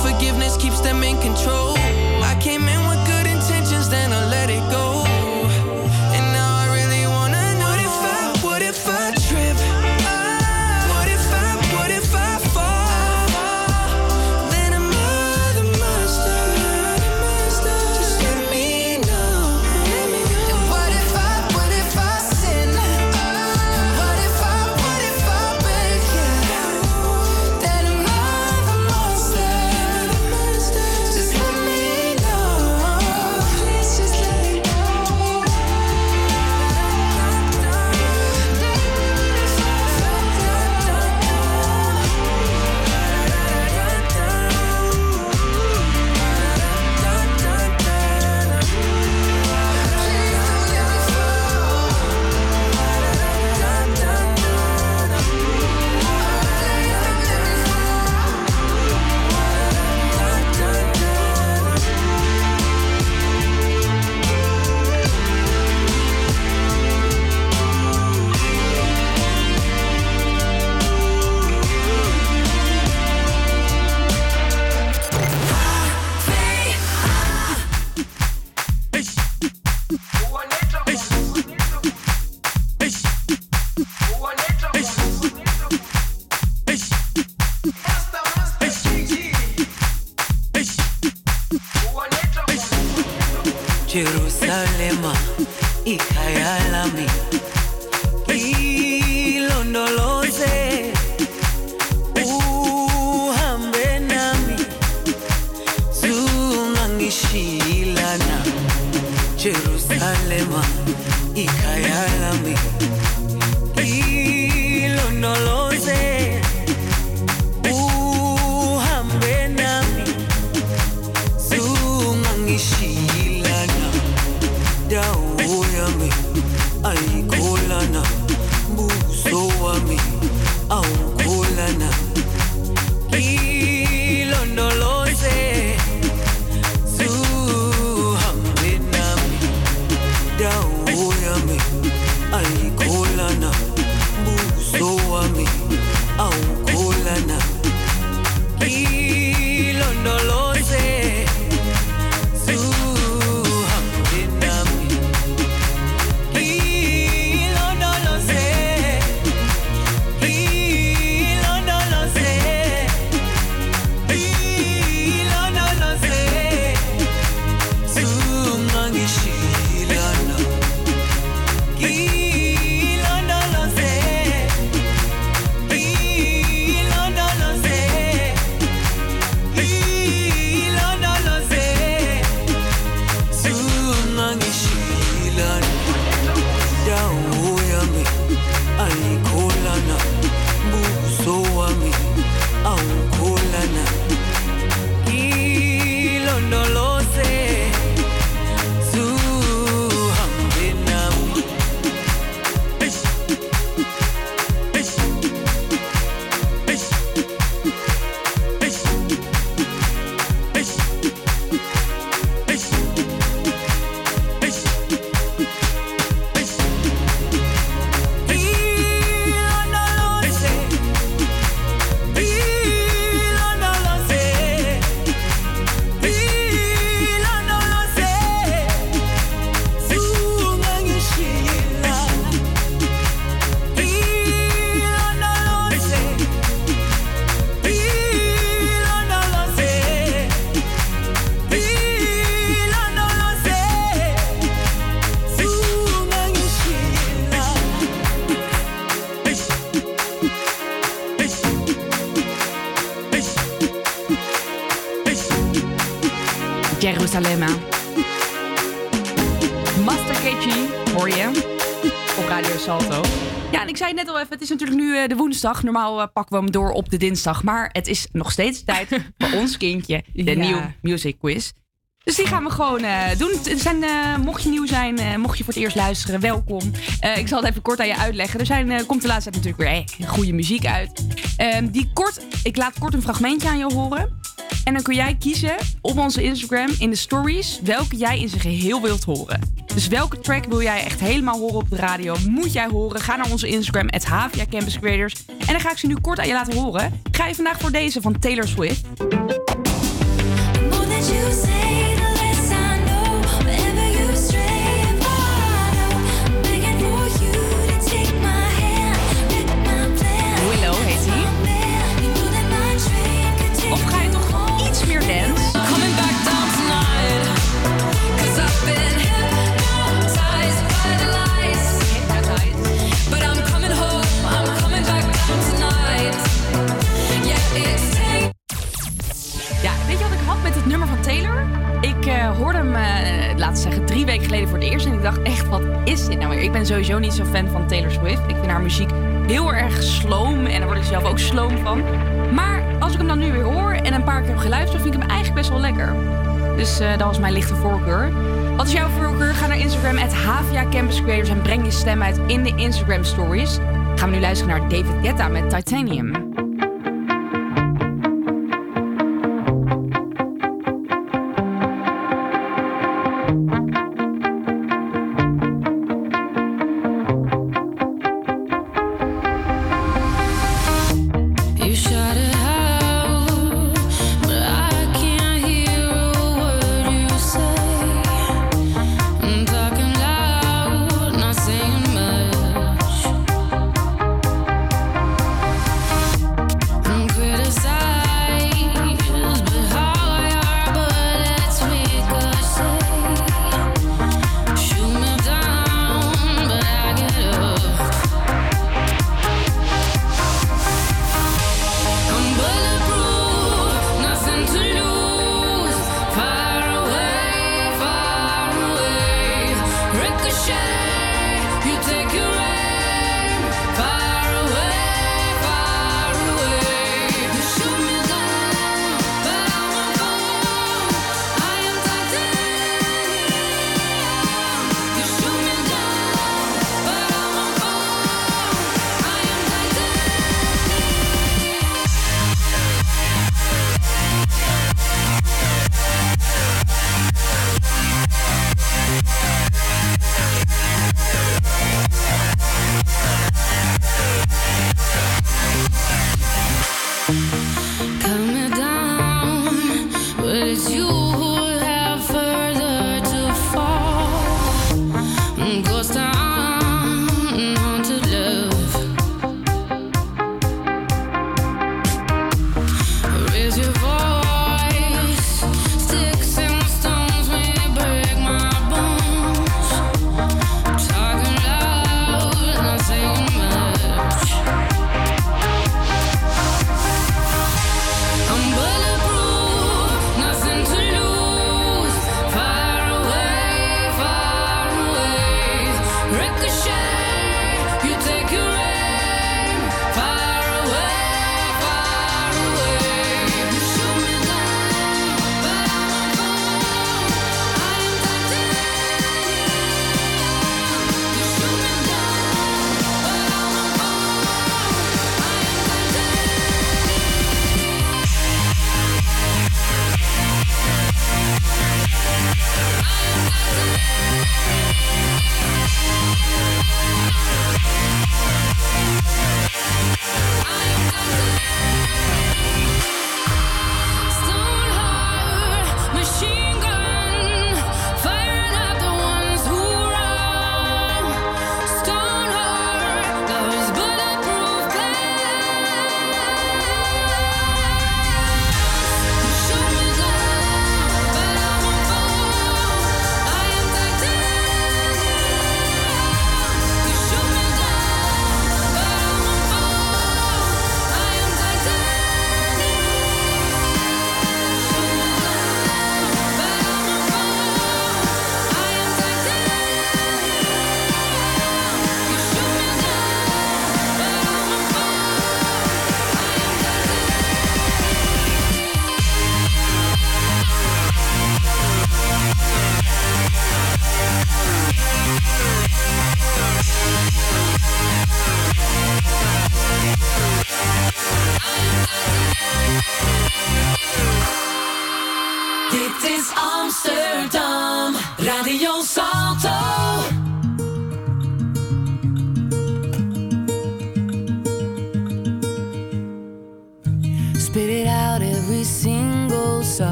S11: Cause unforgiveness keeps them in control.
S7: Eh, de woensdag. Normaal eh, pakken we hem door op de dinsdag. Maar het is nog steeds tijd voor ons kindje, de
S4: Ja.
S7: nieuwe music quiz. Dus die gaan we gewoon eh, doen. Zijn, mocht je nieuw zijn, eh, mocht je voor het eerst luisteren, welkom. Ik zal het even kort aan je uitleggen. Er zijn, komt de laatste tijd natuurlijk weer goede muziek uit. Ehm, die kort, ik laat kort een fragmentje aan je horen. En dan kun jij kiezen op onze Instagram in de stories welke jij in zijn geheel wilt horen. Dus welke track wil jij echt helemaal horen op de radio? Moet jij horen? Ga naar onze Instagram, het Campus Creators. En dan ga ik ze nu kort aan je laten horen. Ga je vandaag voor deze van Taylor Swift. Ik hoorde hem, eh, laten we zeggen, drie weken geleden voor het eerst. En ik dacht echt, wat is dit nou weer? Ik ben sowieso niet zo fan van Taylor Swift. Ik vind haar muziek heel erg sloom. En daar word ik zelf ook sloom van. Maar als ik hem dan nu weer hoor en een paar keer heb geluisterd... vind ik hem eigenlijk best wel lekker. Dus eh, dat was mijn lichte voorkeur. Wat is jouw voorkeur? Ga naar Instagram, at Campus Creators... en breng je stem uit in de Instagram stories. Gaan we nu luisteren naar David Guetta met Titanium.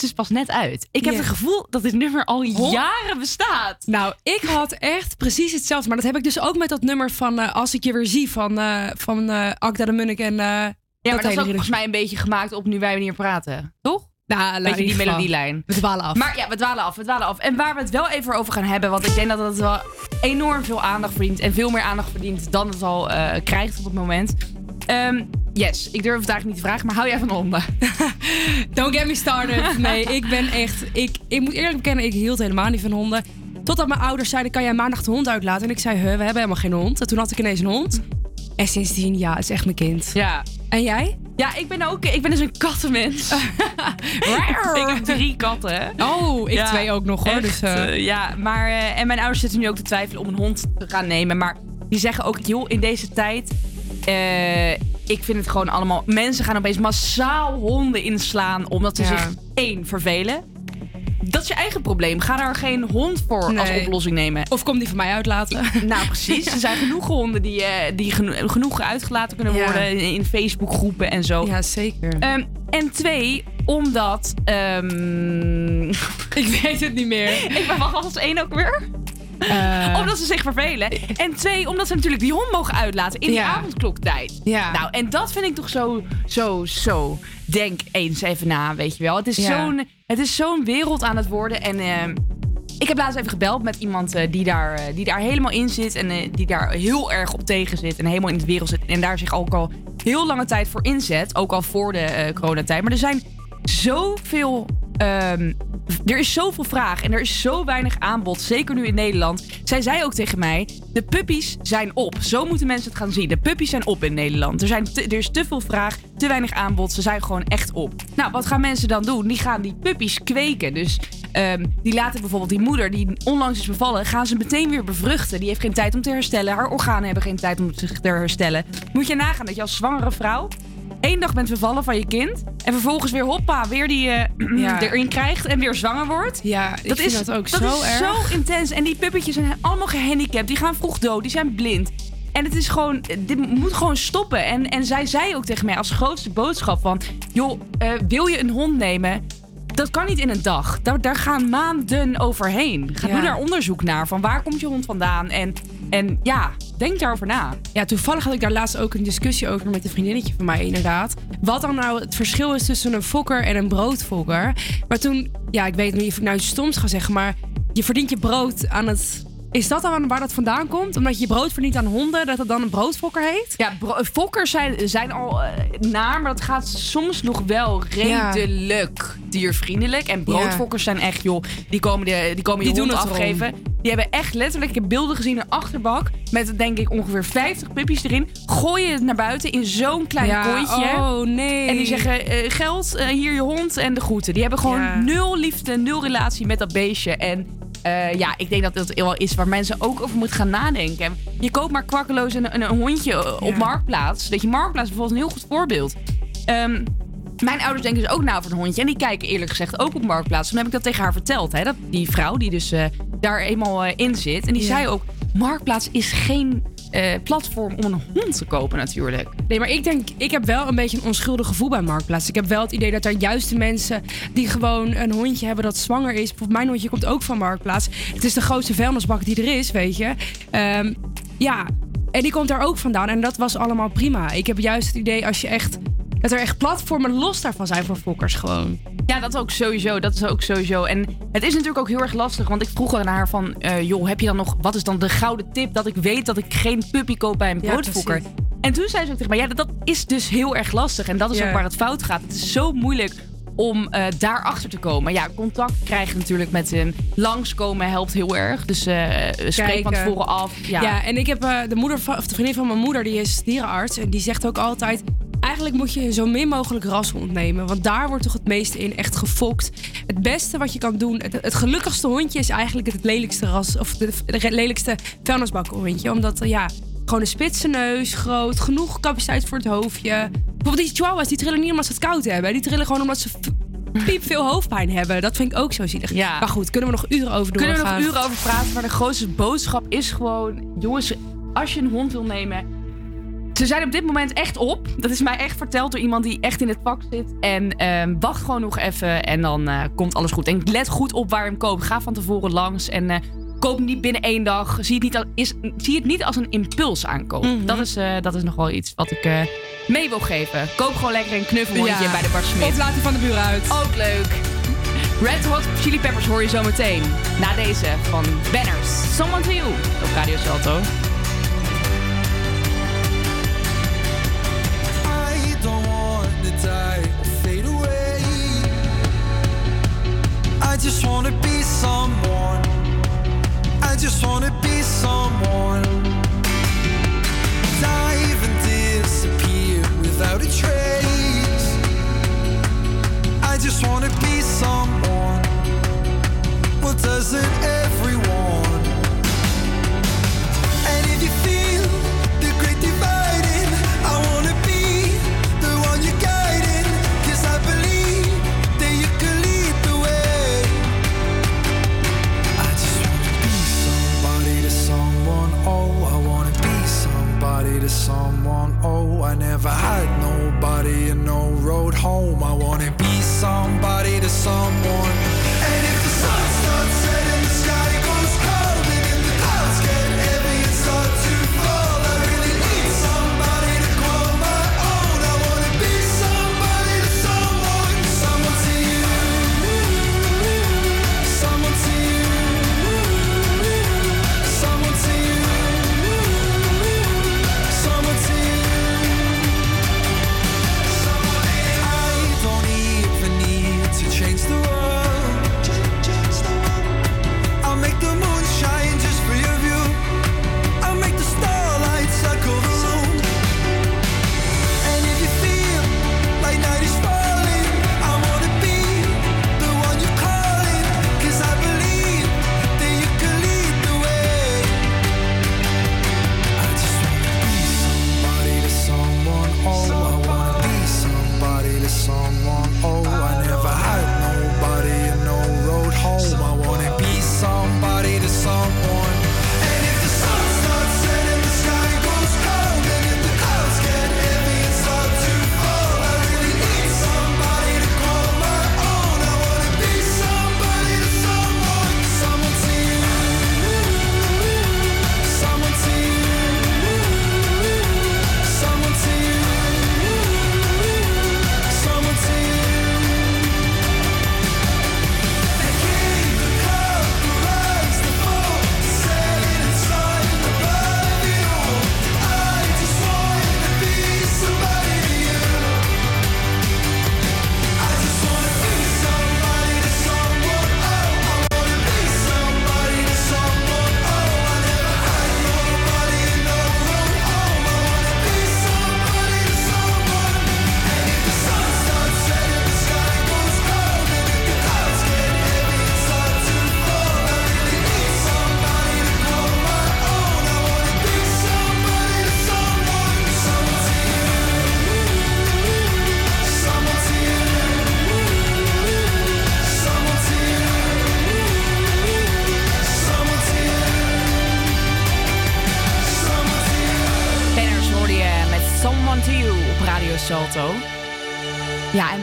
S7: Dus pas net uit. Ik heb het gevoel dat dit nummer al jaren bestaat.
S4: Nou, ik had echt precies hetzelfde. Maar dat heb ik dus ook met dat nummer van eh, Als ik je weer zie van, eh van eh Akda de Munnik en...
S7: Ja, maar dat is ook volgens mij een beetje gemaakt op nu wij hier praten. Toch?
S4: Nou,
S7: Beetje die melodielijn.
S4: We dwalen af.
S7: Maar ja, we dwalen af, we dwalen af. En waar we het wel even over gaan hebben, want ik denk dat het wel enorm veel aandacht verdient. En veel meer aandacht verdient dan het al eh, krijgt op het moment. Ehm, yes, ik durf het eigenlijk niet te vragen, maar hou jij van honden?
S4: Don't get me started. Nee, ik ben echt... Ik, ik moet eerlijk bekennen, ik hield helemaal niet van honden. Totdat mijn ouders zeiden, kan jij maandag de hond uitlaten? En ik zei, huh, we hebben helemaal geen hond. En toen had ik ineens een hond. En sindsdien, ja, het is echt mijn kind.
S7: Ja.
S4: En jij?
S7: Ja, ik ben ook, ik ben dus een kattenmens. ik heb drie katten.
S4: Oh, ik twee ook nog, hoor,
S7: echt,
S4: dus, eh.
S7: eh, ja, maar eh, en mijn ouders zitten nu ook te twijfelen om een hond te gaan nemen. Maar die zeggen ook, joh, in deze tijd. Eh, ik vind het gewoon allemaal. Mensen gaan opeens massaal honden inslaan omdat ze
S4: Ja.
S7: zich één vervelen. Dat is je eigen probleem. Ga daar geen hond voor als oplossing nemen.
S4: Of kom die van mij uitlaten.
S7: Nou, precies. Er zijn genoeg honden die, eh, die geno- genoeg uitgelaten kunnen
S4: Ja.
S7: worden in, in Facebookgroepen en zo.
S4: Ja, zeker.
S7: Ehm, en twee, omdat. ehm,
S4: ik weet het niet meer.
S7: ik ben wel als één ook weer.
S4: Eh.
S7: Omdat ze zich vervelen. En twee, omdat ze natuurlijk die hond mogen uitlaten in
S4: Ja.
S7: avondkloktijd.
S4: Ja.
S7: Nou, en dat vind ik toch zo, zo, zo. Denk eens even na, weet je wel. Het is
S4: Ja.
S7: zo'n het is zo'n wereld aan het worden. En ehm, ik heb laatst even gebeld met iemand eh, die, daar, eh, die daar helemaal in zit. En die daar heel erg op tegen zit. En helemaal in het wereld zit. En daar zich ook al heel lange tijd voor inzet. Ook al voor de coronatijd. Maar er zijn zoveel. Ehm, er is zoveel vraag en er is zo weinig aanbod, zeker nu in Nederland. Zij zei ook tegen mij: de puppies zijn op. Zo moeten mensen het gaan zien. De puppies zijn op in Nederland. Er, zijn er is te veel vraag, te weinig aanbod. Ze zijn gewoon echt op. Nou, wat gaan mensen dan doen? Die gaan die puppies kweken. Dus ehm, die laten bijvoorbeeld die moeder die onlangs is bevallen, gaan ze meteen weer bevruchten. Die heeft geen tijd om te herstellen. Haar organen hebben geen tijd om zich te herstellen. Moet je nagaan dat je als zwangere vrouw één dag bent bevallen van je kind. En vervolgens weer hoppa, weer die
S4: Ja.
S7: erin krijgt en weer zwanger wordt.
S4: Ja, ik vind dat ook zo
S7: is
S4: erg.
S7: zo intens. En die puppetjes zijn allemaal gehandicapt. Die gaan vroeg dood. Die zijn blind. En het is gewoon, dit moet gewoon stoppen. En, en zij zei ook tegen mij als grootste boodschap van... joh, eh, wil je een hond nemen? Dat kan niet in een dag. Daar, daar gaan maanden overheen. Ga
S4: Ja.
S7: doe daar onderzoek naar. Van waar komt je hond vandaan? En, en ja, denk daarover na.
S4: Ja, toevallig had ik daar laatst ook een discussie over met een vriendinnetje van mij, inderdaad. Wat dan nou het verschil is tussen een fokker en een broodfokker. Maar toen, ja, ik weet niet of ik nou iets stoms ga zeggen, maar je verdient je brood aan het. Is dat dan waar dat vandaan komt? Omdat je brood verdient aan honden, dat het dan een broodfokker heet?
S7: Ja, fokkers zijn, zijn al eh, naar, maar dat gaat soms nog wel
S4: Ja.
S7: redelijk diervriendelijk. En broodfokkers zijn echt, joh, die komen, de, die komen je
S4: Die
S7: hond
S4: erom.
S7: afgeven. Die hebben echt letterlijk, ik heb beelden gezien, een achterbak met denk ik ongeveer 50 puppies erin. Gooien het naar buiten in zo'n klein
S4: Ja,
S7: kooitje.
S4: oh, nee.
S7: En die zeggen, eh, geld, eh, hier je hond en de groeten. Die hebben gewoon nul liefde, nul relatie met dat beestje. En eh, ja, ik denk dat dat wel is waar mensen ook over moeten gaan nadenken. Je koopt maar kwakkeloos een, een, een hondje eh, op. Marktplaats. Weet je, Marktplaats bijvoorbeeld een heel goed voorbeeld. Ehm, mijn ouders denken dus ook na voor een hondje. En die kijken eerlijk gezegd ook op Marktplaats. Toen heb ik dat tegen haar verteld. Hè? Dat die vrouw die dus eh, daar eenmaal in zit. En die
S4: Ja.
S7: zei ook, Marktplaats is geen eh, platform om een hond te kopen natuurlijk.
S4: Nee, maar ik denk, ik heb wel een beetje een onschuldig gevoel bij Marktplaats. Ik heb wel het idee dat er juist de mensen die gewoon een hondje hebben dat zwanger is. Mijn hondje komt ook van Marktplaats. Het is de grootste vuilnisbak die er is, weet je. Ehm, ja, en die komt daar ook vandaan. En dat was allemaal prima. Ik heb juist het idee als je echt... Dat er echt platformen los daarvan zijn voor fokkers gewoon.
S7: Ja, dat ook sowieso. Dat is ook sowieso. En het is natuurlijk ook heel erg lastig. Want ik vroeg aan haar van... eh, joh, heb je dan nog... Wat is dan de gouden tip dat ik weet dat ik geen puppy koop bij een broodfokker? en toen zei ze ook tegen mij... Ja, dat, dat is dus heel erg lastig. En dat is ook waar het fout gaat. Het is zo moeilijk om eh daarachter te komen. Ja, contact krijgen natuurlijk met een langskomen helpt heel erg. Dus eh spreek van tevoren af. Ja,
S4: Ja, en ik heb de moeder van, of de vriendin van mijn moeder, die is dierenarts. En die zegt ook altijd. Eigenlijk moet je zo min mogelijk rashond nemen. Want daar wordt toch het meeste in echt gefokt. Het beste wat je kan doen. Het, het gelukkigste hondje is eigenlijk het lelijkste ras. Of de, de lelijkste vuilnisbakkenhondje. Omdat, eh, ja, gewoon een spitse neus, groot, genoeg capaciteit voor het hoofdje. Bijvoorbeeld die chihuahuas, die trillen niet omdat ze het koud hebben. Die trillen gewoon omdat ze piep veel hoofdpijn hebben. Dat vind ik ook zo zielig.
S7: Ja.
S4: Maar goed, kunnen we nog uren over doorgaan.
S7: Kunnen we nog uren over praten. Maar de grootste boodschap is gewoon... Jongens, als je een hond wil nemen... Ze zijn op dit moment echt op. Dat is mij echt verteld door iemand die echt in het vak zit. En ehm, wacht gewoon nog even en dan eh, komt alles goed. En let goed op waar je hem koopt. Ga van tevoren langs en eh, koop hem niet binnen één dag. Zie het niet als, is, zie het niet als een impuls aankoop.
S4: Mhm.
S7: dat, is, eh, dat is nog wel iets wat ik mee wil geven. Koop gewoon lekker een knuffelhondje
S4: Ja.
S7: bij de Bart Smit.
S4: Of laat van de buren uit.
S7: Ook leuk. Red Hot Chili Peppers hoor je zo meteen. Na deze van Banners. Someone to You op Radio Salto.
S22: I just want to be someone. I just want to be someone. Dive and disappear without a trace. I just want to be someone. Well, doesn't everyone? And if you feel someone. Oh, I never had nobody and no road home. I wanna be somebody to someone.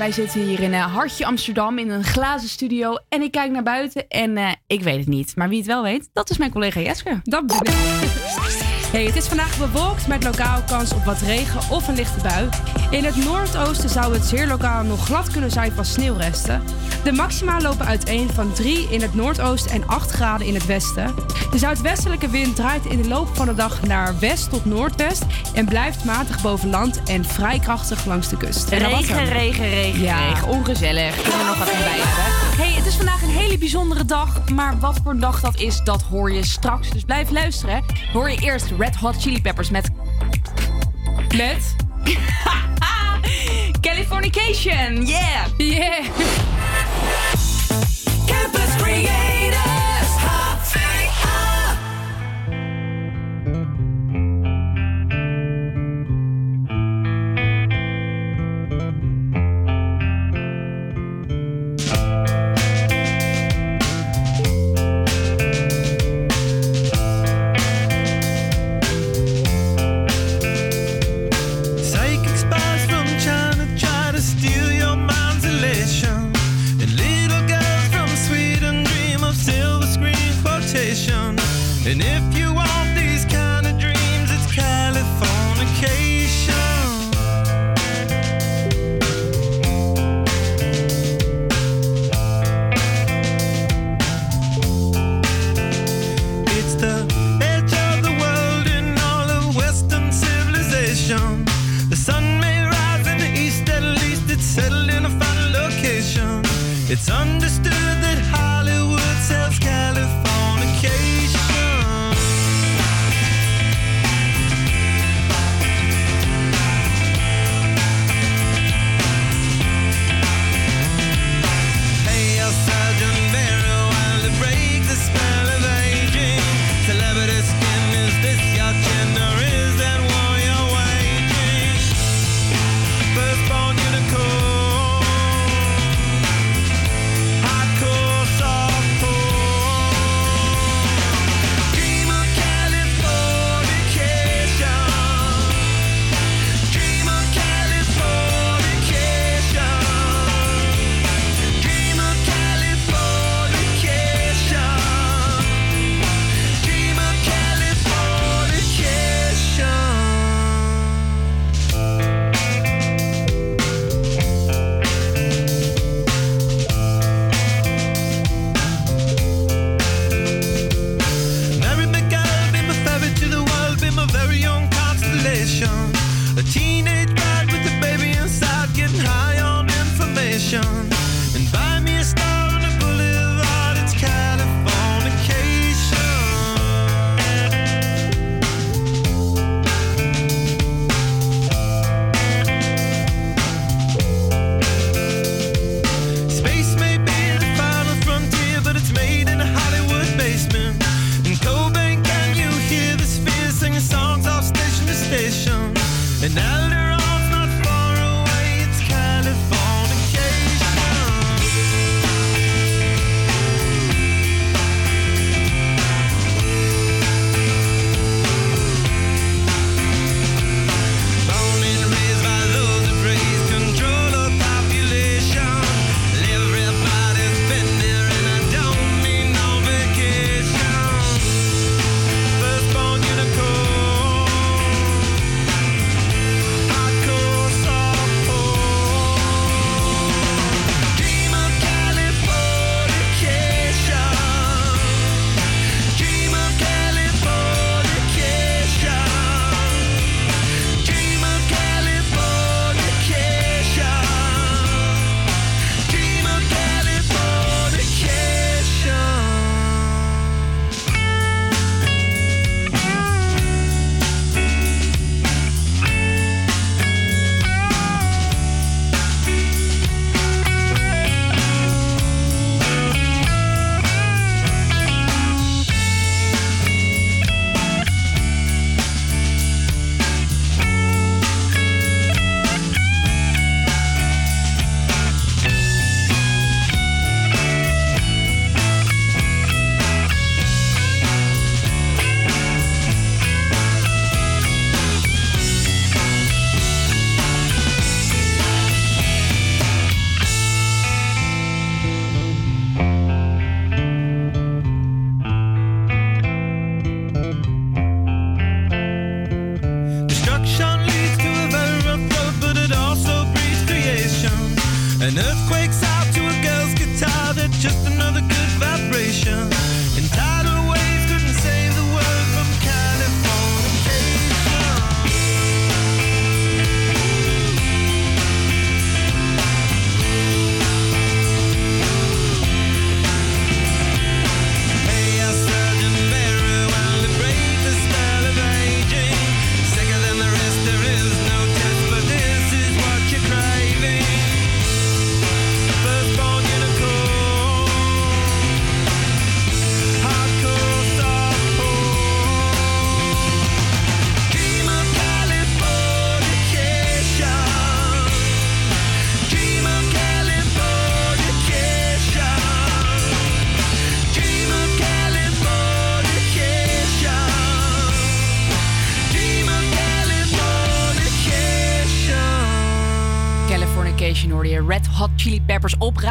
S7: Wij zitten hier in eh, Hartje Amsterdam in een glazen studio. En ik kijk naar buiten en eh, ik weet het niet. Maar wie het wel weet, dat is mijn collega Jeske.
S4: Dat ben ik. Hey, het is vandaag bewolkt met lokaal kans op wat regen of een lichte bui. In het noordoosten zou het zeer lokaal nog glad kunnen zijn van sneeuwresten. De maxima lopen uiteen van 3 in het noordoosten en 8 graden in het westen. De zuidwestelijke wind draait in de loop van de dag naar west tot noordwest en blijft matig boven land en vrij krachtig langs de kust. En
S7: Regen, regen, regen,
S4: Ja.
S7: regen. Ongezellig. Kunnen we nog wat bij hebben? Hey, het is vandaag een hele bijzondere dag. Maar wat voor dag dat is, dat hoor je straks. Dus blijf luisteren. Hoor je eerst Red Hot Chili Peppers met...
S4: Met?
S7: Californication. Yeah.
S4: Yeah.
S23: Campus
S11: And if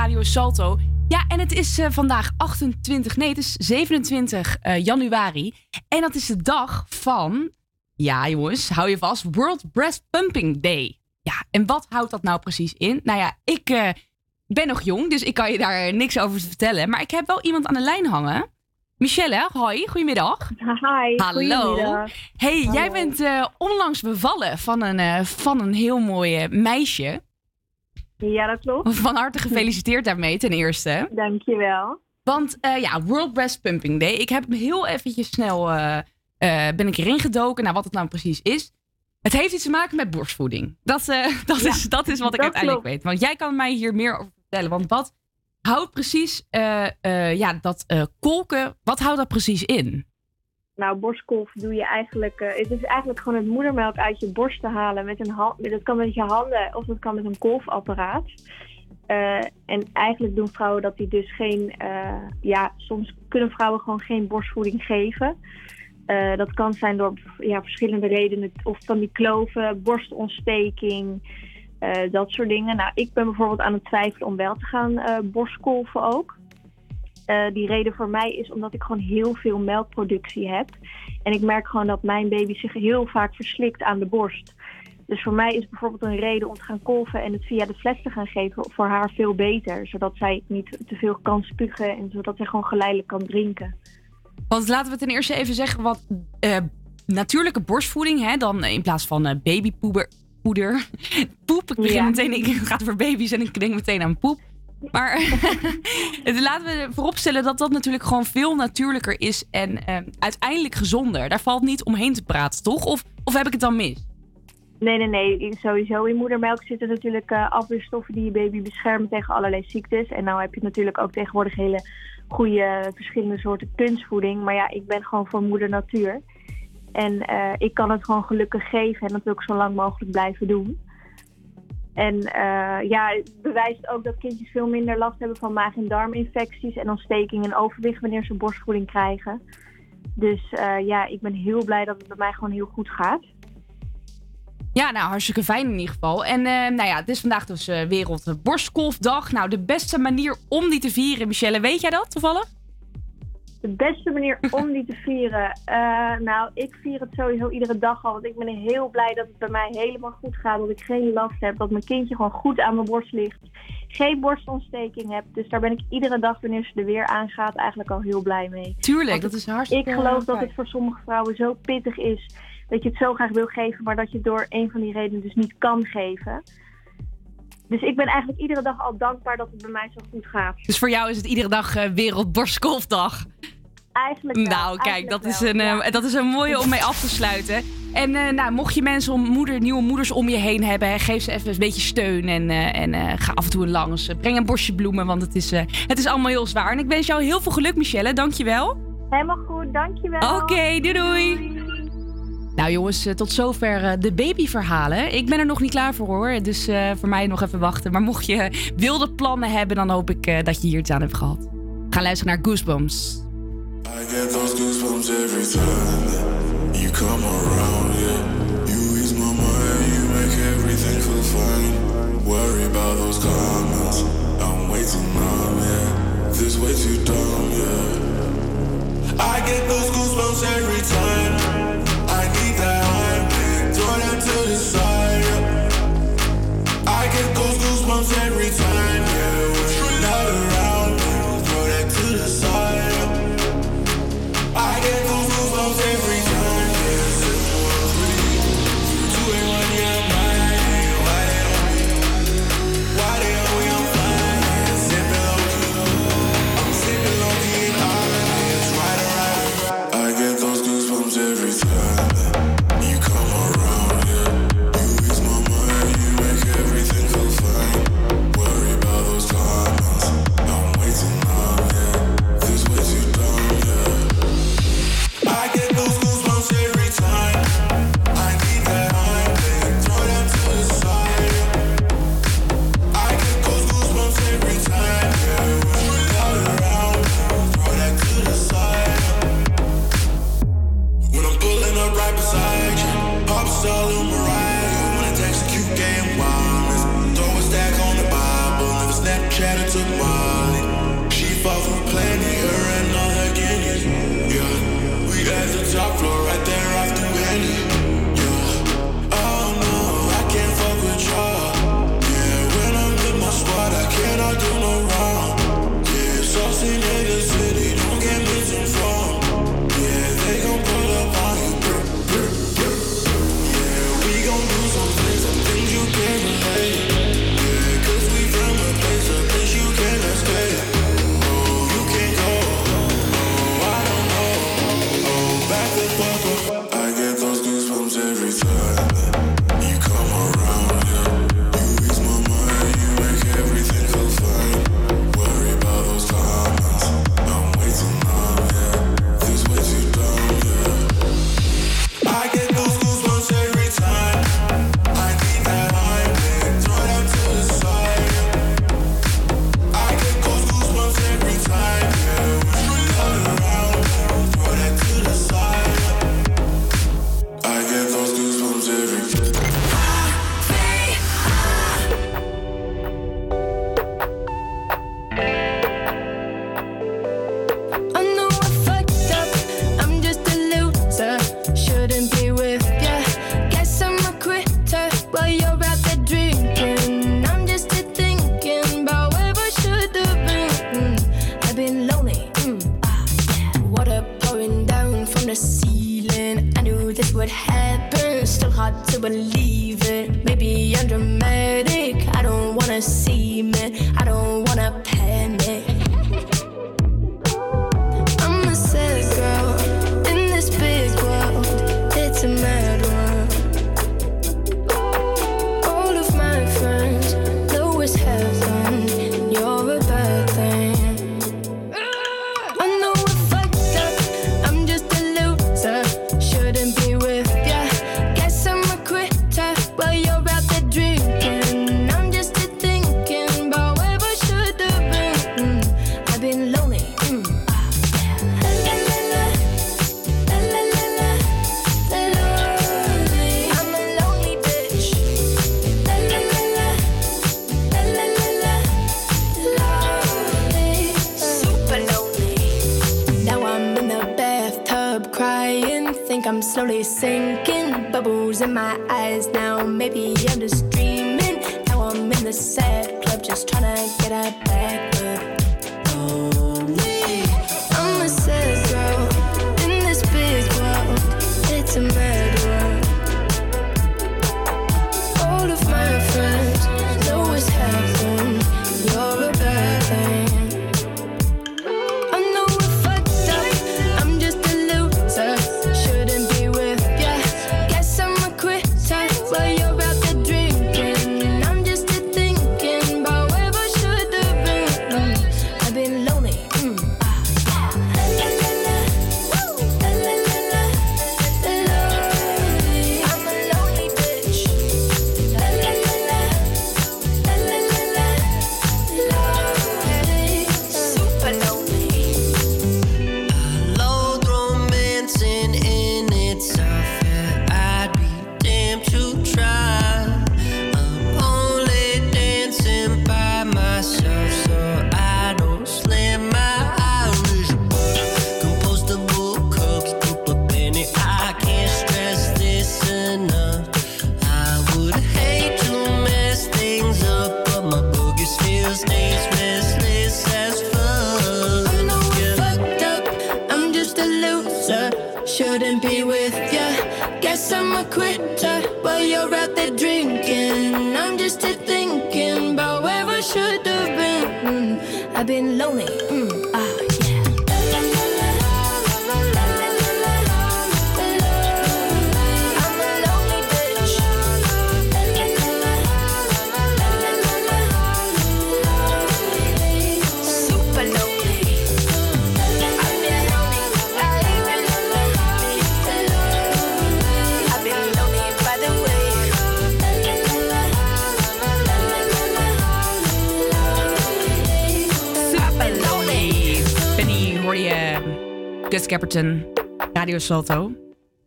S7: Radio Salto. Ja, en het is eh, vandaag 28, nee, het is 27 eh, januari. En dat is de dag van, ja jongens, hou je vast, World Breast Pumping Day. Ja, en wat houdt dat nou precies in? Nou ja, ik eh, ben nog jong, dus ik kan je daar niks over vertellen. Maar ik heb wel iemand aan de lijn hangen. Michelle, hoi, goedemiddag.
S24: Hi,
S7: Hallo. Hey, jij bent onlangs bevallen van een, van een heel mooi meisje.
S24: Ja, dat klopt.
S7: Van harte gefeliciteerd daarmee ten eerste.
S24: Dankjewel.
S7: Want eh, ja, World Breast Pumping Day. Ik heb hem heel eventjes snel eh, ben ik erin gedoken naar wat het nou precies is. Het heeft iets te maken met borstvoeding. Dat, dat, is, dat is wat ik uiteindelijk
S24: klopt.
S7: weet. Want jij kan mij hier meer over vertellen. Want wat houdt precies ja, dat kolken, wat houdt dat precies in?
S24: Nou, borstkolf doe je eigenlijk... eh, het is eigenlijk gewoon het moedermelk uit je borst te halen. Met een hand, dat kan met je handen of dat kan met een kolfapparaat. Eh, en eigenlijk doen vrouwen dat die dus geen... eh, ja, soms kunnen vrouwen gewoon geen borstvoeding geven. Dat kan zijn door ja, verschillende redenen. Of van die kloven, borstontsteking, dat soort dingen. Nou, ik ben bijvoorbeeld aan het twijfelen om wel te gaan eh borstkolven ook. Eh, die reden voor mij is omdat ik gewoon heel veel melkproductie heb. En ik merk gewoon dat mijn baby zich heel vaak verslikt aan de borst. Dus voor mij is bijvoorbeeld een reden om te gaan kolven en het via de fles te gaan geven voor haar veel beter. Zodat zij niet te veel kan spugen en zodat zij gewoon geleidelijk kan drinken.
S7: Want laten we ten eerste even zeggen wat eh, natuurlijke borstvoeding, hè, dan in plaats van eh, babypoeder. Poeder. Poep, ik begin
S24: Ja.
S7: meteen, ik het gaat over baby's en ik denk meteen aan poep. Maar laten we vooropstellen dat dat natuurlijk gewoon veel natuurlijker is en eh, uiteindelijk gezonder. Daar valt niet omheen te praten, toch? Of, of heb ik het dan mis?
S24: Nee, nee, nee. Sowieso in moedermelk zitten natuurlijk eh, afweerstoffen die je baby beschermen tegen allerlei ziektes. En nou heb je natuurlijk ook tegenwoordig hele goede verschillende soorten kunstvoeding. Maar ja, ik ben gewoon voor moeder natuur. En eh, ik kan het gewoon gelukkig geven en ik zo lang mogelijk blijven doen. En eh, ja, het bewijst ook dat kindjes veel minder last hebben van maag- en darminfecties en ontsteking en overwicht wanneer ze borstvoeding krijgen. Dus eh, ja, ik ben heel blij dat het bij mij gewoon heel goed gaat.
S7: Ja, nou, hartstikke fijn in ieder geval. En eh, nou ja, het is vandaag dus eh, Wereld Borstkolfdag. Nou, de beste manier om die te vieren, Michelle, weet jij dat toevallig?
S24: De beste manier om die te vieren? Eh, nou, ik vier het sowieso iedere dag al. Want ik ben heel blij dat het bij mij helemaal goed gaat. Dat ik geen last heb. Dat mijn kindje gewoon goed aan mijn borst ligt. Geen borstontsteking heb. Dus daar ben ik iedere dag wanneer ze er weer aangaat eigenlijk al heel blij mee.
S7: Tuurlijk,
S24: Want
S7: dat is hartstikke
S24: Ik geloof dat het voor sommige vrouwen zo pittig is. Dat je het zo graag wil geven. Maar dat je het door een van die redenen dus niet kan geven. Dus ik ben eigenlijk iedere dag al dankbaar dat het bij mij zo goed gaat.
S7: Dus voor jou is het iedere dag eh, Wereld Borstkolfdag.
S24: Eigenlijk wel,
S7: Nou, kijk,
S24: eigenlijk
S7: dat is, een, eh,
S24: ja.
S7: dat is een mooie om mee af te sluiten. En eh, nou, mocht je mensen om moeder, nieuwe moeders om je heen hebben, hè, geef ze even een beetje steun en, eh, en ga af en toe langs. Breng een bosje bloemen, want het is, het is allemaal heel zwaar. En ik wens jou heel veel geluk, Michelle. Dankjewel.
S24: Helemaal goed, dankjewel.
S7: Oké, doei doei. Nou jongens, tot zover de babyverhalen. Ik ben er nog niet klaar voor hoor, dus voor mij nog even wachten. Maar mocht je wilde plannen hebben, dan hoop ik dat je hier iets aan hebt gehad. Ga luisteren naar Goosebumps.
S25: I get those goosebumps every time you come around, yeah. You ease my mind, you make everything feel fine. Worry about those comments, I'm way too numb, yeah. This way too dumb, yeah. I get those goosebumps every time.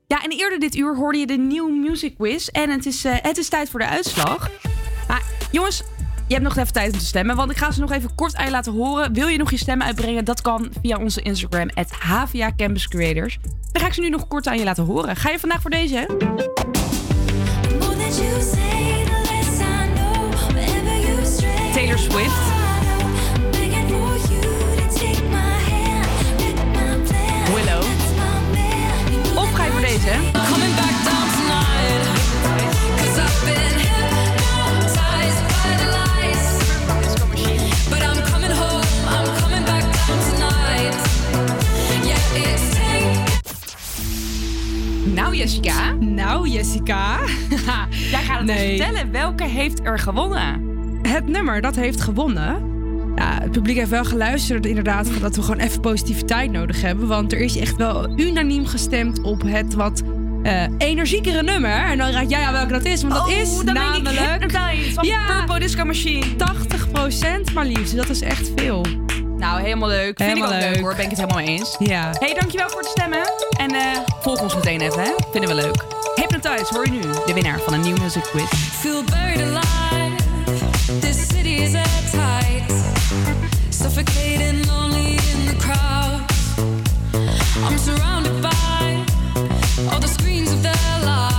S7: Ja, en eerder dit uur hoorde je de nieuwe Music Quiz. En het is, eh, het is tijd voor de uitslag. Maar jongens, je hebt nog even tijd om te stemmen. Want ik ga ze nog even kort aan je laten horen. Wil je nog je stemmen uitbrengen? Dat kan via onze Instagram, @haviacampuscreators. HVA Campus Creators. Dan ga ik ze nu nog kort aan je laten horen. Ga je vandaag voor deze? Taylor Swift.
S4: Jessica.
S7: Nou, Jessica. Jij gaat het vertellen. Welke heeft er gewonnen?
S4: Het nummer dat heeft gewonnen. Ja, het publiek heeft wel geluisterd inderdaad dat we gewoon even positiviteit nodig hebben. Want er is echt wel unaniem gestemd op het wat uh, energiekere nummer. En dan raad jij aan welke dat is. Want dat
S7: oh,
S4: is namelijk...
S7: Van ja, Disco Machine.
S4: 80% maar liefst. Dat is echt veel.
S7: Nou, helemaal leuk. Vind
S4: helemaal
S7: ik ook leuk.
S4: leuk.
S7: hoor. Ben ik het helemaal eens.
S4: Ja.
S7: hey, dankjewel voor het stemmen. En uh, volg ons meteen even, hè. Vinden we leuk. Hypnotize hoor je nu. De winnaar van een New Music Quiz.
S26: Feel buried alive. This city is at tight. Suffocating lonely in the crowd. I'm surrounded by all the screens of their lives.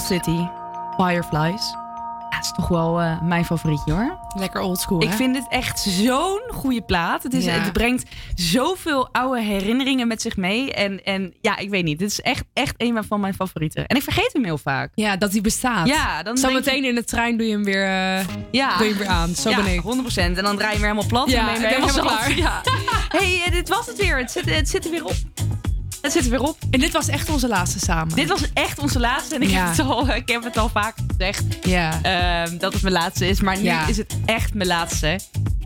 S7: City, Fireflies. Het is toch wel eh, mijn favorietje hoor.
S4: Lekker oldschool,
S7: Ik vind het echt zo'n goede plaat. Het, is,
S4: Ja.
S7: het brengt zoveel oude herinneringen met zich mee. En, en ja, ik weet niet. Het is echt, echt een van mijn favorieten. En ik vergeet hem heel vaak.
S4: Ja, dat hij bestaat.
S7: Ja, dan
S4: Zometeen in de trein doe je hem weer, eh,
S7: Ja.
S4: doe je hem weer aan. Zo
S7: ja,
S4: ben ik.
S7: 100%. En dan draai je hem weer helemaal plat.
S4: Ja,
S7: en je
S4: ben je
S7: helemaal
S4: helemaal
S7: klaar. Ja. hey, eh, dit was het weer. Het zit, het zit er weer op. Het zit er weer op.
S4: En dit was echt onze laatste samen.
S7: Dit was echt onze laatste. En ik,
S4: Ja.
S7: heb, het al, ik heb het al vaak gezegd.
S4: Ja.
S7: ehm, dat het mijn laatste is. Maar nu
S4: Ja.
S7: is het echt mijn laatste.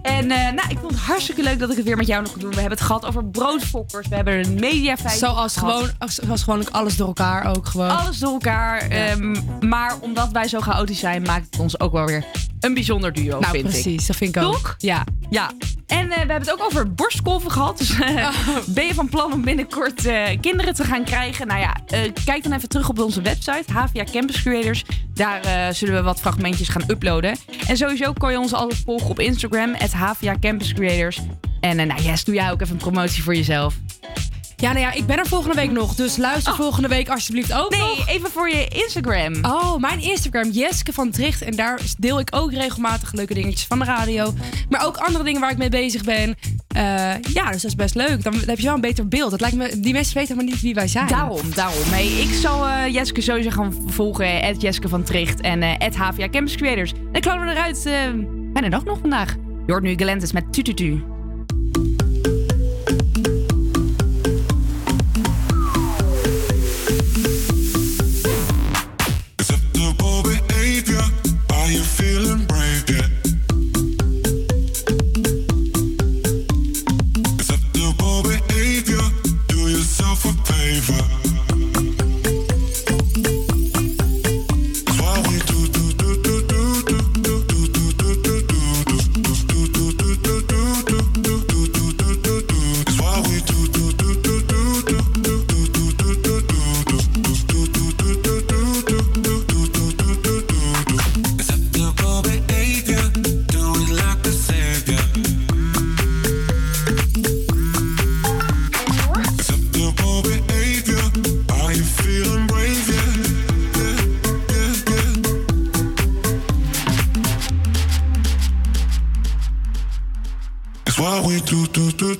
S7: En eh, nou, ik vond het hartstikke leuk dat ik het weer met jou nog kon doen. We hebben het gehad over broodfokkers. We hebben een mediafeit.
S4: Zoals gewoon, zoals gewoon ook alles door elkaar ook gewoon.
S7: Alles door elkaar. ehm, maar omdat wij zo chaotisch zijn, maakt het ons ook wel weer een bijzonder duo,
S4: nou,
S7: vind ik.
S4: precies. Dat vind ik ook.
S7: Toch?
S4: Ja.
S7: Ja. En eh, we hebben het ook over borstkolven gehad. Dus eh, ben je van plan om binnenkort kinderen te gaan krijgen? Nou ja, kijk dan even terug op onze website, HVA Campus Creators. Daar zullen we wat fragmentjes gaan uploaden. En sowieso kan je ons altijd volgen op Instagram, het HVA Campus Creators. En eh, nou yes, doe jij ook even een promotie voor jezelf.
S4: Ja, nou ja, ik ben er volgende week nog. Dus luister volgende week alsjeblieft ook
S7: Nee,
S4: nog.
S7: even voor je Instagram.
S4: Oh, mijn Instagram, Jeske van Tricht. En daar deel ik ook regelmatig leuke dingetjes van de radio. Maar ook andere dingen waar ik mee bezig ben. Eh, ja, dus dat is best leuk. Dan heb je wel een beter beeld. Dat lijkt me, die mensen weten helemaal niet wie wij zijn.
S7: Daarom, daarom. Hey, ik zal eh Jeske sowieso gaan volgen. Het Jeske van Tricht en het HVA Campus Creators. En ik klauw er eruit. eh bijna dag nog vandaag. Je hoort nu Galantis met Tututu.